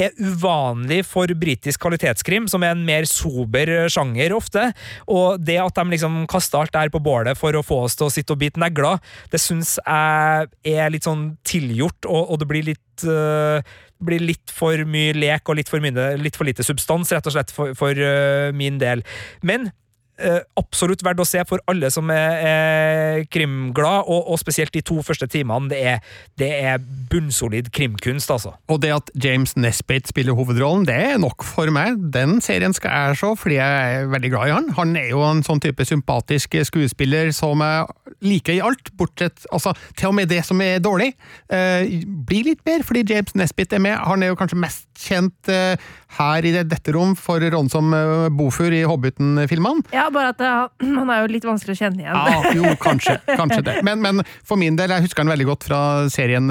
er uvanlig for britisk kvalitetskrim, som er en mer sober sjanger ofte. Og det at de liksom kaster alt der på bålet for å få oss til å sitte og bite negler, det syns jeg er litt sånn tilgjort, og, og det blir litt uh, blir litt for mye lek og litt for, mye, litt for lite substans, rett og slett, for, for uh, min del. Men eh, absolutt verdt å se for alle som er, er krimglad, og, og spesielt de to første timene. Det er, det er bunnsolid krimkunst, altså. Og det at James Nesbitt spiller hovedrollen, det er nok for meg. Den serien skal jeg se, fordi jeg er veldig glad i han. Han er jo en sånn type sympatisk skuespiller som jeg liker i alt, bortsett altså, til og med det som er dårlig. Eh, blir litt bedre fordi James Nesbitt er med. Han er jo kanskje mest kjent eh, her i det, dette rom for rollen som eh, Bofur i Hobbiten-filmene. Ja, bare at eh, han er jo litt vanskelig å kjenne igjen. Ja, jo, kanskje, kanskje det. Men, men for min del, jeg husker han veldig godt fra serien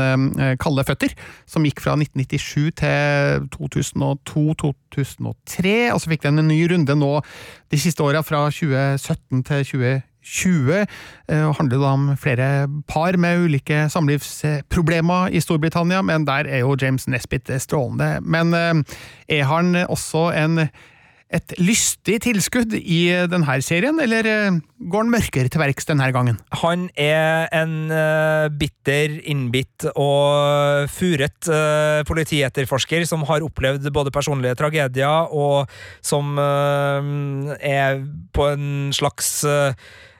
Kalde føtter, som gikk fra 1997 til 2002-2003, og så fikk den en ny runde nå de siste åra, fra 2017 til 2020. 20 Det handler da om flere par med ulike samlivsproblemer i Storbritannia, men der er jo James Nesbitt strålende. Men eh, er han også en et lystig tilskudd i denne serien, eller eh, går han mørkere til verks denne gangen? Han er en bitter, innbitt og furet politietterforsker som har opplevd både personlige tragedier, og som er på en slags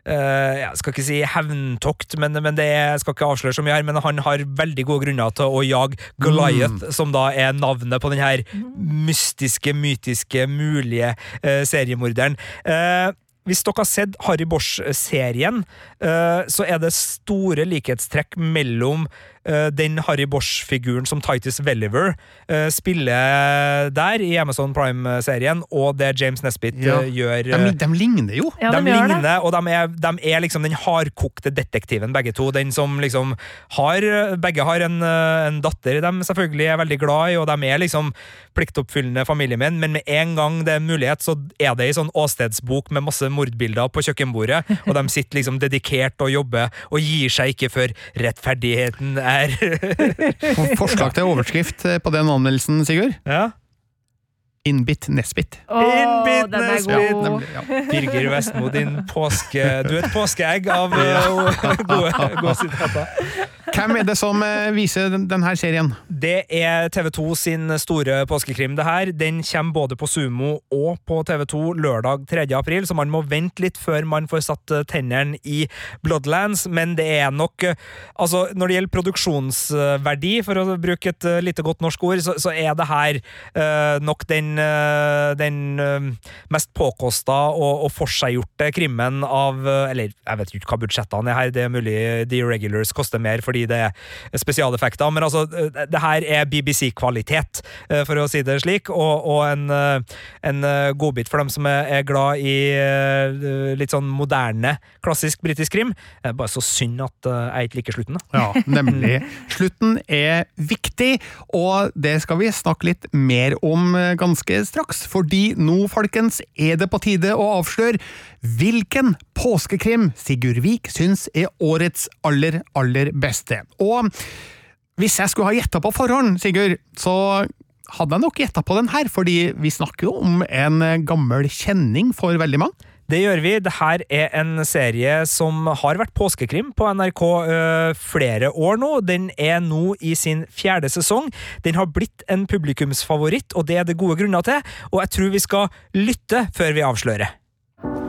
Uh, jeg skal ikke si hevntokt, men, men det er, jeg skal ikke avsløre så mye her, men han har veldig gode grunner til å jage Goliath, mm. som da er navnet på den her mystiske, mytiske, mulige uh, seriemorderen. Uh, hvis dere har sett Harry Bosch-serien, så er det store likhetstrekk mellom Eh, den Harry Bosch-figuren som Titus Welliver eh, spiller der i Amazon Prime-serien, og det James Nesbitt ja. Eh, gjør de, de, ligner jo! Ja, de, de ligner, det. og de er, de er, liksom den hardkokte detektiven, begge to. Den som liksom har Begge har en, en datter de selvfølgelig er veldig glad i, og de er liksom pliktoppfyllende familiemenn, men med en gang det er mulighet, så er det ei sånn åstedsbok med masse mordbilder på kjøkkenbordet, og de sitter liksom dedikert og jobber og gir seg ikke før rettferdigheten er her. Forslag til overskrift på den anmeldelsen, Sigurd? Ja. Innbitt Nesbitt. Oh, Innbitt den Ja! Ja. Birger Vestmo, din påske... Du er et påskeegg av uh, gode, gode sitater. Hvem er det som eh, viser denne serien? Det er TV2 sin store påskekrim, det her. Den kommer både på Sumo og på TV2 lørdag 3. april, så man må vente litt før man får satt eh, tennene i Bloodlands, men det er nok eh, Altså, når det gjelder produksjonsverdi, for å bruke et lite godt norsk ord, så, så er det her uh, nok den, uh, den uh, mest påkosta og, og forseggjorte krimmen av Eller jeg vet ikke hva budsjettene er her, det er mulig The Regulars koster mer fordi det er spesialeffekter. Men altså, det her er BBC-kvalitet, eh, for å si det slik, og, og en, eh, en eh, godbit for dem som er glad i litt sånn moderne, klassisk britisk krim. Bare så synd at jeg ikke liker slutten, da. Ja, nemlig. Slutten er viktig, og det skal vi snakke litt mer om ganske straks, fordi nå, folkens, er det på tide å avsløre hvilken påskekrim Sigurd Vik syns er årets aller, aller beste. Og hvis jeg skulle ha gjetta på forhånd, Sigurd, så hadde jeg nok gjetta på den her, fordi vi snakker jo om en gammel kjenning for veldig mange. Det gjør vi. Dette er en serie som har vært påskekrim på NRK ø, flere år nå. Den er nå i sin fjerde sesong. Den har blitt en publikumsfavoritt, og det er det gode grunner til. Og jeg tror vi skal lytte før vi avslører.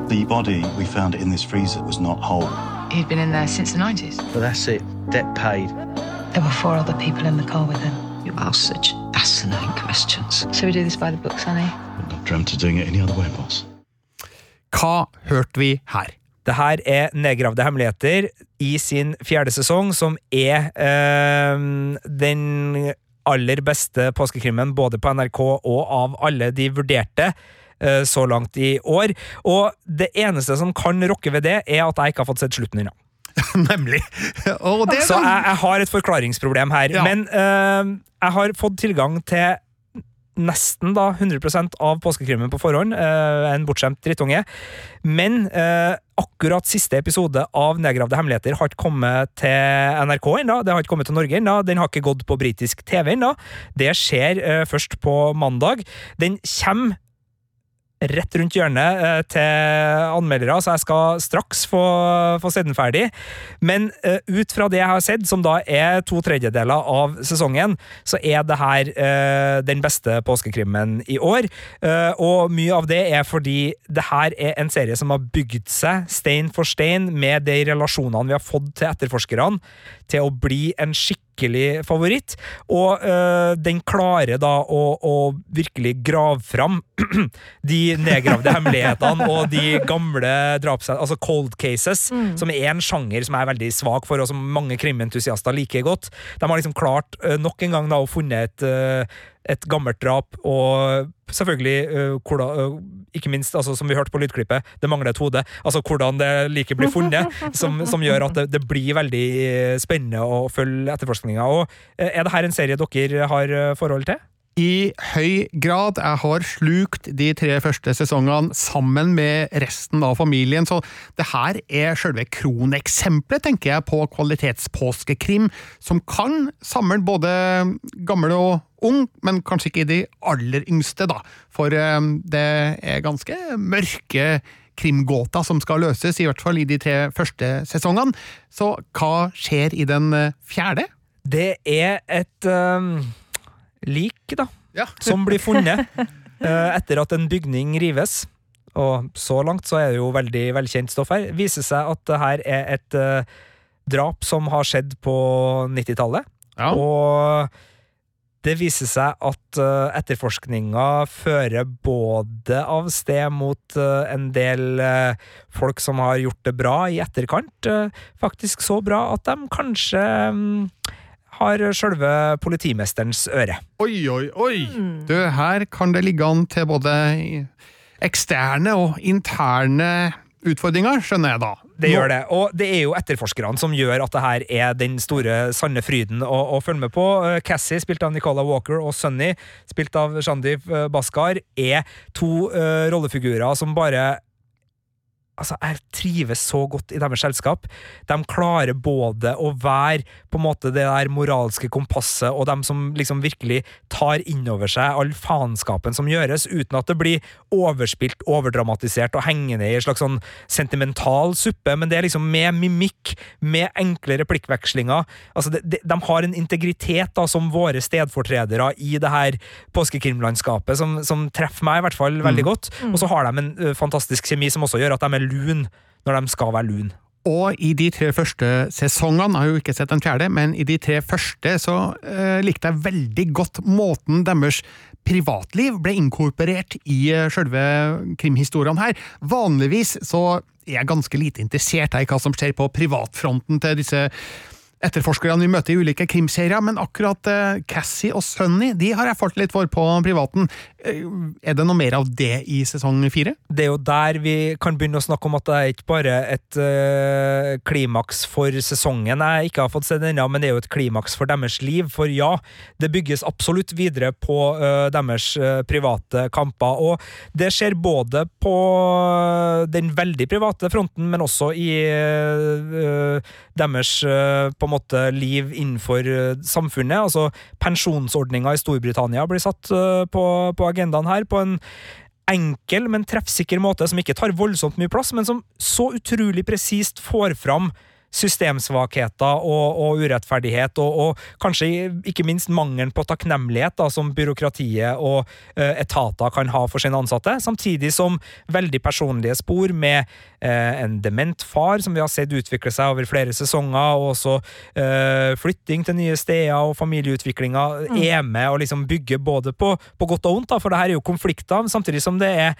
The body we found in this freezer was not whole. He'd been in there since the 90s. Well, that's it. Debt paid. There were four other people in the car with him. You ask such asinine questions. So we do this by the books, honey? Wouldn't have dreamt of doing it any other way, boss. Hva hørte vi her? Det her er Nedgravde hemmeligheter i sin fjerde sesong, som er øh, den aller beste påskekrimmen både på NRK og av alle de vurderte Eh, så langt i år. Og det eneste som kan rokke ved det, er at jeg ikke har fått sett slutten ennå. Nemlig. så jeg, jeg, har et forklaringsproblem her. Ja. Men uh, jeg har fått tilgang til nesten da 100% av påskekrimmen på forhånd. Uh, en bortskjemt drittunge. Men uh, akkurat siste episode av Nedgravde hemmeligheter har ikke kommet til NRK ennå. Det har ikke kommet til Norge ennå. Den har ikke gått på britisk TV ennå. Det skjer først på mandag. Den kommer rett rundt hjørnet eh, til anmeldere, så jeg skal straks få, få sett den ferdig. Men uh, ut fra det jeg har sett, som da er to tredjedeler av sesongen, så er det her uh, den beste påskekrimmen i år. Og mye av det er fordi det her er en serie som har bygd seg stein for stein med de relasjonene vi har fått til etterforskerne, til å bli en skikkelig favoritt. Og øh, den klarer da å, å virkelig grave fram de nedgravde hemmelighetene og de gamle draps... Altså cold cases, mm. som er en sjanger som er veldig svak for, og som mange krimentusiaster liker godt. De har liksom klart øh, nok en gang da å funnet et øh, et gammelt drap, og selvfølgelig, hvordan, ikke minst, altså, som vi hørte på lydklippet, det mangler et hode. Altså hvordan det like blir funnet, som, som gjør at det, det, blir veldig spennende å følge etterforskninga. Er det her en serie dere har forhold til? I høy grad. Jeg har slukt de tre første sesongene sammen med resten av familien, så det her er selve kroneksempelet, tenker jeg, på kvalitetspåskekrim, som kan samle både gamle og ung, men kanskje ikke de aller yngste, da. For eh, det er ganske mørke krimgåter som skal løses, i hvert fall i de tre første sesongene. Så hva skjer i den eh, fjerde? Det er et um, lik, da, ja. som blir funnet etter at en bygning rives. Og så langt så er det jo veldig velkjent stoff her. Viser seg at det her er et uh, drap som har skjedd på 90-tallet. Ja. Og det viser seg at uh, etterforskninga fører både av sted mot uh, en del uh, folk som har gjort det bra i etterkant, faktisk så bra at de kanskje um, har sjølve politimesterens øre. Oi, oi, oi! Mm. Du, her kan det ligge an til både eksterne og interne utfordringer, skjønner jeg da. Det gjør det, og det er jo etterforskerne som gjør at det her er den store, sanne fryden å, å følge med på. Eh, Cassie, spilt av Nicola Walker, og Sunny, spilt av Shandeep eh, Baskar, er to uh, rollefigurer som bare altså, jeg trives så godt i deres selskap. De klarer både å være på en måte det der moralske kompasset, og dem som liksom virkelig tar inn over seg all faenskapen som gjøres, uten at det blir overspilt, overdramatisert og hengende i en slags sånn sentimental suppe, men det er liksom med mimikk, med enkle replikkvekslinger. Altså, de, de, de har en integritet da, som våre stedfortredere i det her påskekrimlandskapet, som, som treffer meg i hvert fall veldig mm. godt. Og så har de en uh, fantastisk kjemi som også gjør at de er lun når de skal være lun. Og i de tre første sesongene, jeg har jo ikke sett den fjerde, men i de tre første så uh, likte jeg veldig godt måten deres privatliv ble inkorporert i uh, selve krimhistoriene her. Vanligvis så er jeg ganske lite interessert i hva som skjer på privatfronten til disse etterforskerne vi møter i ulike krimserier, men akkurat uh, Cassie og Sunny de har jeg falt litt for på privaten. Uh, er det noe mer av det i sesong fire? Det er jo der vi kan begynne å snakke om at det er ikke bare et uh, klimaks for sesongen jeg ikke har fått sett ennå, men det er jo et klimaks for deres liv. For ja, det bygges absolutt videre på deres private kamper, og det skjer både på den veldig private fronten, men også i deres på en måte liv innenfor eh, samfunnet. Altså pensjonsordninga i Storbritannia blir satt eh, på, på agendaen her på en enkel, men treffsikker måte, som ikke tar voldsomt mye plass, men som så utrolig presist får fram systemsvakheter og, og urettferdighet, og, og, kanskje ikke minst mangelen på takknemlighet da, som byråkratiet og uh, etater kan ha for sine ansatte, samtidig som veldig personlige spor med uh, en dement far, som vi har sett utvikle seg over flere sesonger, og også uh, flytting til nye steder og familieutviklinga mm. er med og liksom bygger både på, på godt og vondt, da, for det her er jo konflikter, samtidig som det er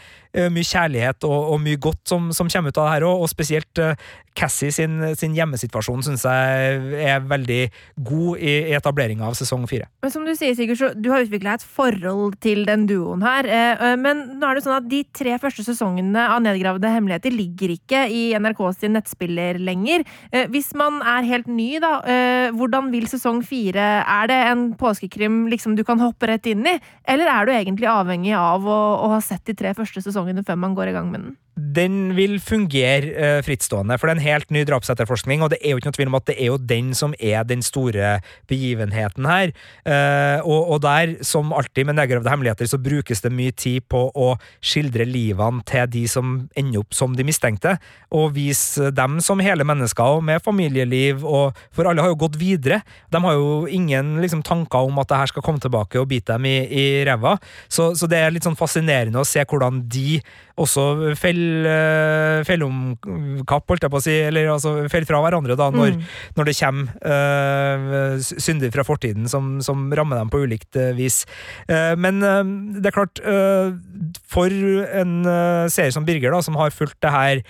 mye kjærlighet og, og, mye godt som, som, kommer ut av det her òg, og spesielt Cassie sin, sin hjemmesituasjon syns jeg er veldig god i, etableringa av sesong fire. Men som du sier, Sigurd, så du har utvikla et forhold til den duoen her. Eh, eh, men nå er det sånn at de tre første sesongene av Nedgravde hemmeligheter ligger ikke i NRK sin nettspiller lenger. Eh, hvis man er helt ny, da, hvordan vil sesong fire Er det en påskekrim liksom du kan hoppe rett inn i, eller er du egentlig avhengig av å, å ha sett de tre første sesongene før man går i gang med den? den vil fungere frittstående, for det er en helt ny drapsetterforskning, og det er jo ikke noe tvil om at det er jo den som er den store begivenheten her. Uh, og, og, der, som alltid med nedgravde hemmeligheter, så brukes det mye tid på å skildre livene til de som ender opp som de mistenkte, og vise dem som hele mennesker, og med familieliv, og for alle har jo gått videre. De har jo ingen liksom, tanker om at det her skal komme tilbake og bite dem i, i ræva, så, så det er litt sånn fascinerende å se hvordan de også feller fell om kapp, holdt jeg på å si, eller altså feller fra hverandre da, når, mm. når det kommer uh, synder fra fortiden som, som, rammer dem på ulikt uh, vis. Uh, men det er klart, for en serie som Birger, da, som har fulgt det her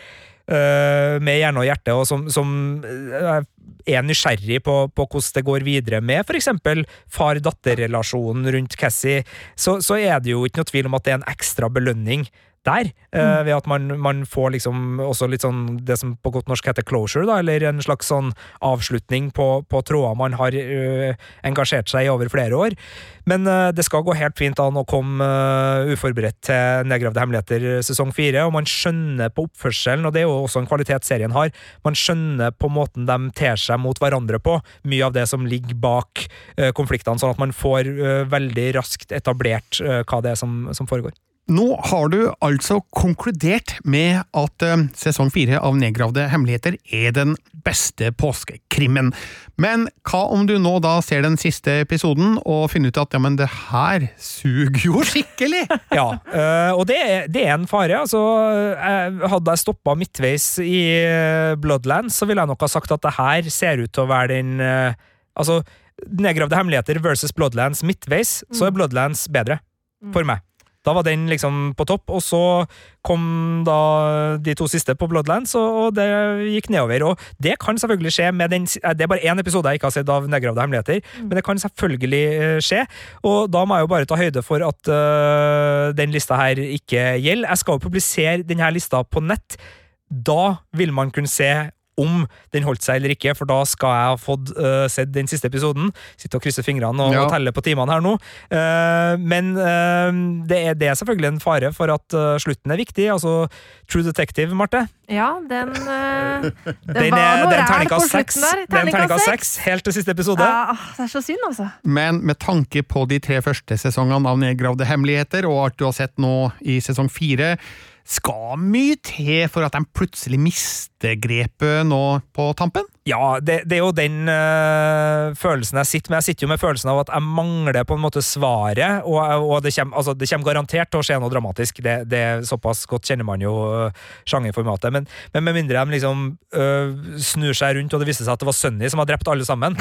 med hjerne og hjerte, og som, som er nysgjerrig på, på, hvordan det går videre med f.eks. far-datter-relasjonen rundt Cassie, så, så, er det jo ikke noe tvil om at det er en ekstra belønning der. Mm. ved at man, man, får liksom også litt sånn det som på godt norsk heter closure, da, eller en slags sånn avslutning på, på tråder man har uh, engasjert seg i over flere år. Men uh, det skal gå helt fint an å komme uh, uforberedt til Nedgravde hemmeligheter sesong fire, og man skjønner på oppførselen, og det er jo også en kvalitet serien har, man skjønner på måten de ter seg mot hverandre på, mye av det som ligger bak konfliktene, sånn at man får veldig raskt etablert hva det er som, som foregår. Nå har du altså konkludert med at uh, sesong fire av Nedgravde hemmeligheter er den beste påskekrimmen. Men hva om du nå da ser den siste episoden og finner ut at ja, men det her suger jo skikkelig? ja, uh, og det er, det er, en fare. Altså, uh, hadde jeg stoppa midtveis i Bloodlands, så ville jeg nok ha sagt at det her ser ut til å være den Altså, Nedgravde hemmeligheter versus Bloodlands midtveis, så er mm. Bloodlands bedre. For meg. Da var den liksom på topp, og så kom da de to siste på Bloodlands, og det gikk nedover. Og det kan selvfølgelig skje med den Det er bare én episode jeg ikke har sett av Nedgravde hemmeligheter, mm. men det kan selvfølgelig eh, skje. Og da må jeg jo bare ta høyde for at uh, den lista her ikke gjelder. Jeg skal jo publisere denne lista på nett. Da vil man kunne se om den holdt seg eller ikke, for da skal jeg ha fått uh, sett den siste episoden. Sitte og krysse fingrene og, ja. og telle på timene her nå. Uh, men uh, det, er, det, er, selvfølgelig en fare for at slutten er viktig. Altså True Detective, Marte. Ja, den Det den var noe ræl på slutten der. Terningkast seks, helt til siste episode. Ja, det er så synd, altså. Men med tanke på de tre første sesongene av Nedgravde hemmeligheter, og alt du har sett nå i sesong fire skal mye til for at de plutselig mister grepet nå på tampen? Ja, det, det er jo den øh, følelsen jeg sitter med. Jeg sitter jo med følelsen av at jeg mangler på en måte svaret, og, og det, kommer, altså, det, kommer, garantert til å skje noe dramatisk. Det, det Såpass godt kjenner man jo øh, sjangerformatet. Men, men, med mindre de liksom øh, snur seg rundt, og det viser seg at det var Sunny som har drept alle sammen,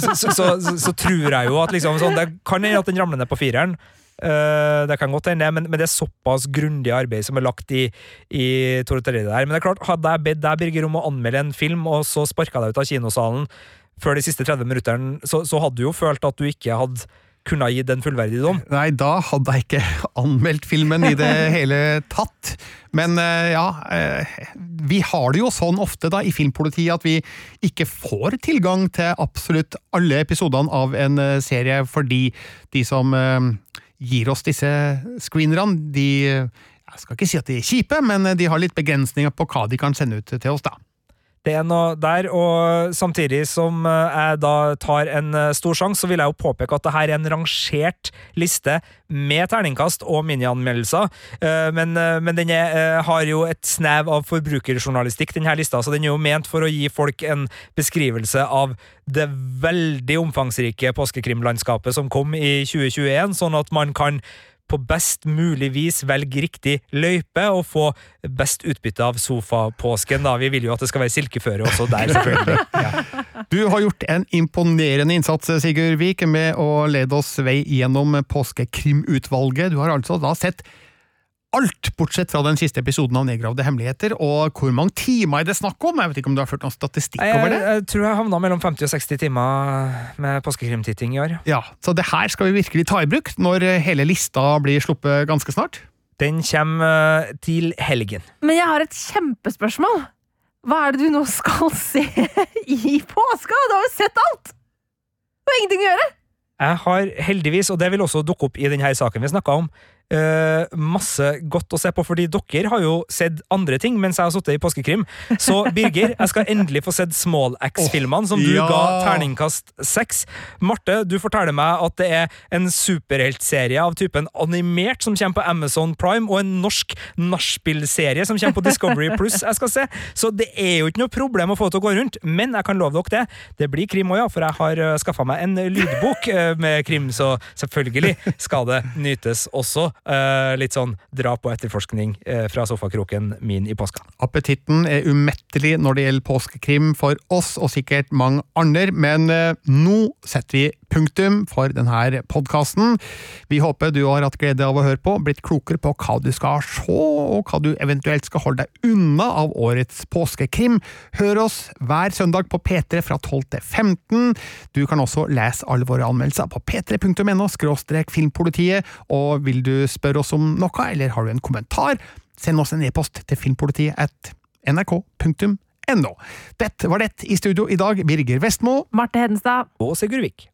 så, så, så, så, tror jeg jo at liksom, sånn, det kan hende at den ramler ned på fireren. Uh, det kan godt hende, men, men, det er såpass grundig arbeid som er lagt i, i Torreterriet der. Men det er klart, hadde jeg bedt deg, Birger, om å anmelde en film, og så sparka deg ut av kinosalen før de siste 30 minuttene, så, så hadde du jo følt at du ikke hadde kunne ha gitt en fullverdig dom? Nei, da hadde jeg ikke anmeldt filmen i det hele tatt. Men uh, ja, uh, vi har det jo sånn ofte da i Filmpolitiet at vi ikke får tilgang til absolutt alle episodene av en serie fordi de som gir oss disse screenerne, de jeg skal ikke si at de er kjipe, men de har litt begrensninger på hva de kan sende ut til oss, da. Det er noe der, og samtidig som eh, jeg da tar en eh, stor sjanse, så vil jeg jo påpeke at det her er en rangert liste med terningkast og minianmeldelser, eh, men, men den er, har jo et snev av forbrukerjournalistikk, denne lista, så den er jo ment for å gi folk en beskrivelse av det veldig omfangsrike påskekrimlandskapet som kom i 2021, sånn at man kan på best mulig vis velge riktig løype og få best utbytte av sofapåsken. da. Vi vil jo at det skal være silkeføre også der, selvfølgelig. Du har gjort en imponerende innsats, Sigurd Vik, med å lede oss vei gjennom påskekrimutvalget. Du har altså da sett alt, bortsett fra den siste episoden av Nedgravde hemmeligheter. Og hvor mange timer er det snakk om? Jeg vet ikke om du har ført noen statistikk jeg, over det? Jeg tror jeg havna mellom 50 og 60 timer med påskekrimtitting i år. Ja, Så det her skal vi virkelig ta i bruk når hele lista blir sluppet ganske snart? Den kommer eh, til helgen. Men jeg har et kjempespørsmål. Hva er det du nå skal se i påska? Du har jo sett alt! Du har ingenting å gjøre! Jeg har heldigvis, og det vil også dukke opp i denne saken vi snakka om, eh, masse godt å se på, fordi dere har jo sett andre ting mens jeg har sittet i påskekrim. Så Birger, jeg skal endelig få sett Small X-filmene, som du ja. ga terningkast seks. Marte, du forteller meg at det er en superheltserie av typen animert som kommer på Amazon Prime, og en norsk nachspiel-serie som kommer på Discovery Pluss jeg skal se. Så det er jo ikke noe problem å få det til å gå rundt, men jeg kan love dere det. Det blir krim òg, ja, for jeg har uh, skaffa meg en lydbok eh, med krim, så selvfølgelig skal det nytes også. Eh, litt sånn drap og etterforskning uh, fra sofakroken min i påska. Appetitten er umettelig når det gjelder påskekrim for oss, og sikkert mange andre, men eh, nå setter vi punktum for denne podkasten. Vi håper du har hatt glede av å høre på, blitt klokere på hva du skal se, og hva du eventuelt skal holde deg unna av årets påskekrim. Hør oss hver søndag på P3 fra 12 til 15. Du kan også lese alle våre anmeldelser på p3.no filmpolitiet, og vil du spørre oss om noe, eller har du en kommentar, send oss en e-post til filmpolitiet at nrk.no. Dette var det i studio i dag, Birger Vestmo. Marte Hedenstad. Og Sigurd Vik.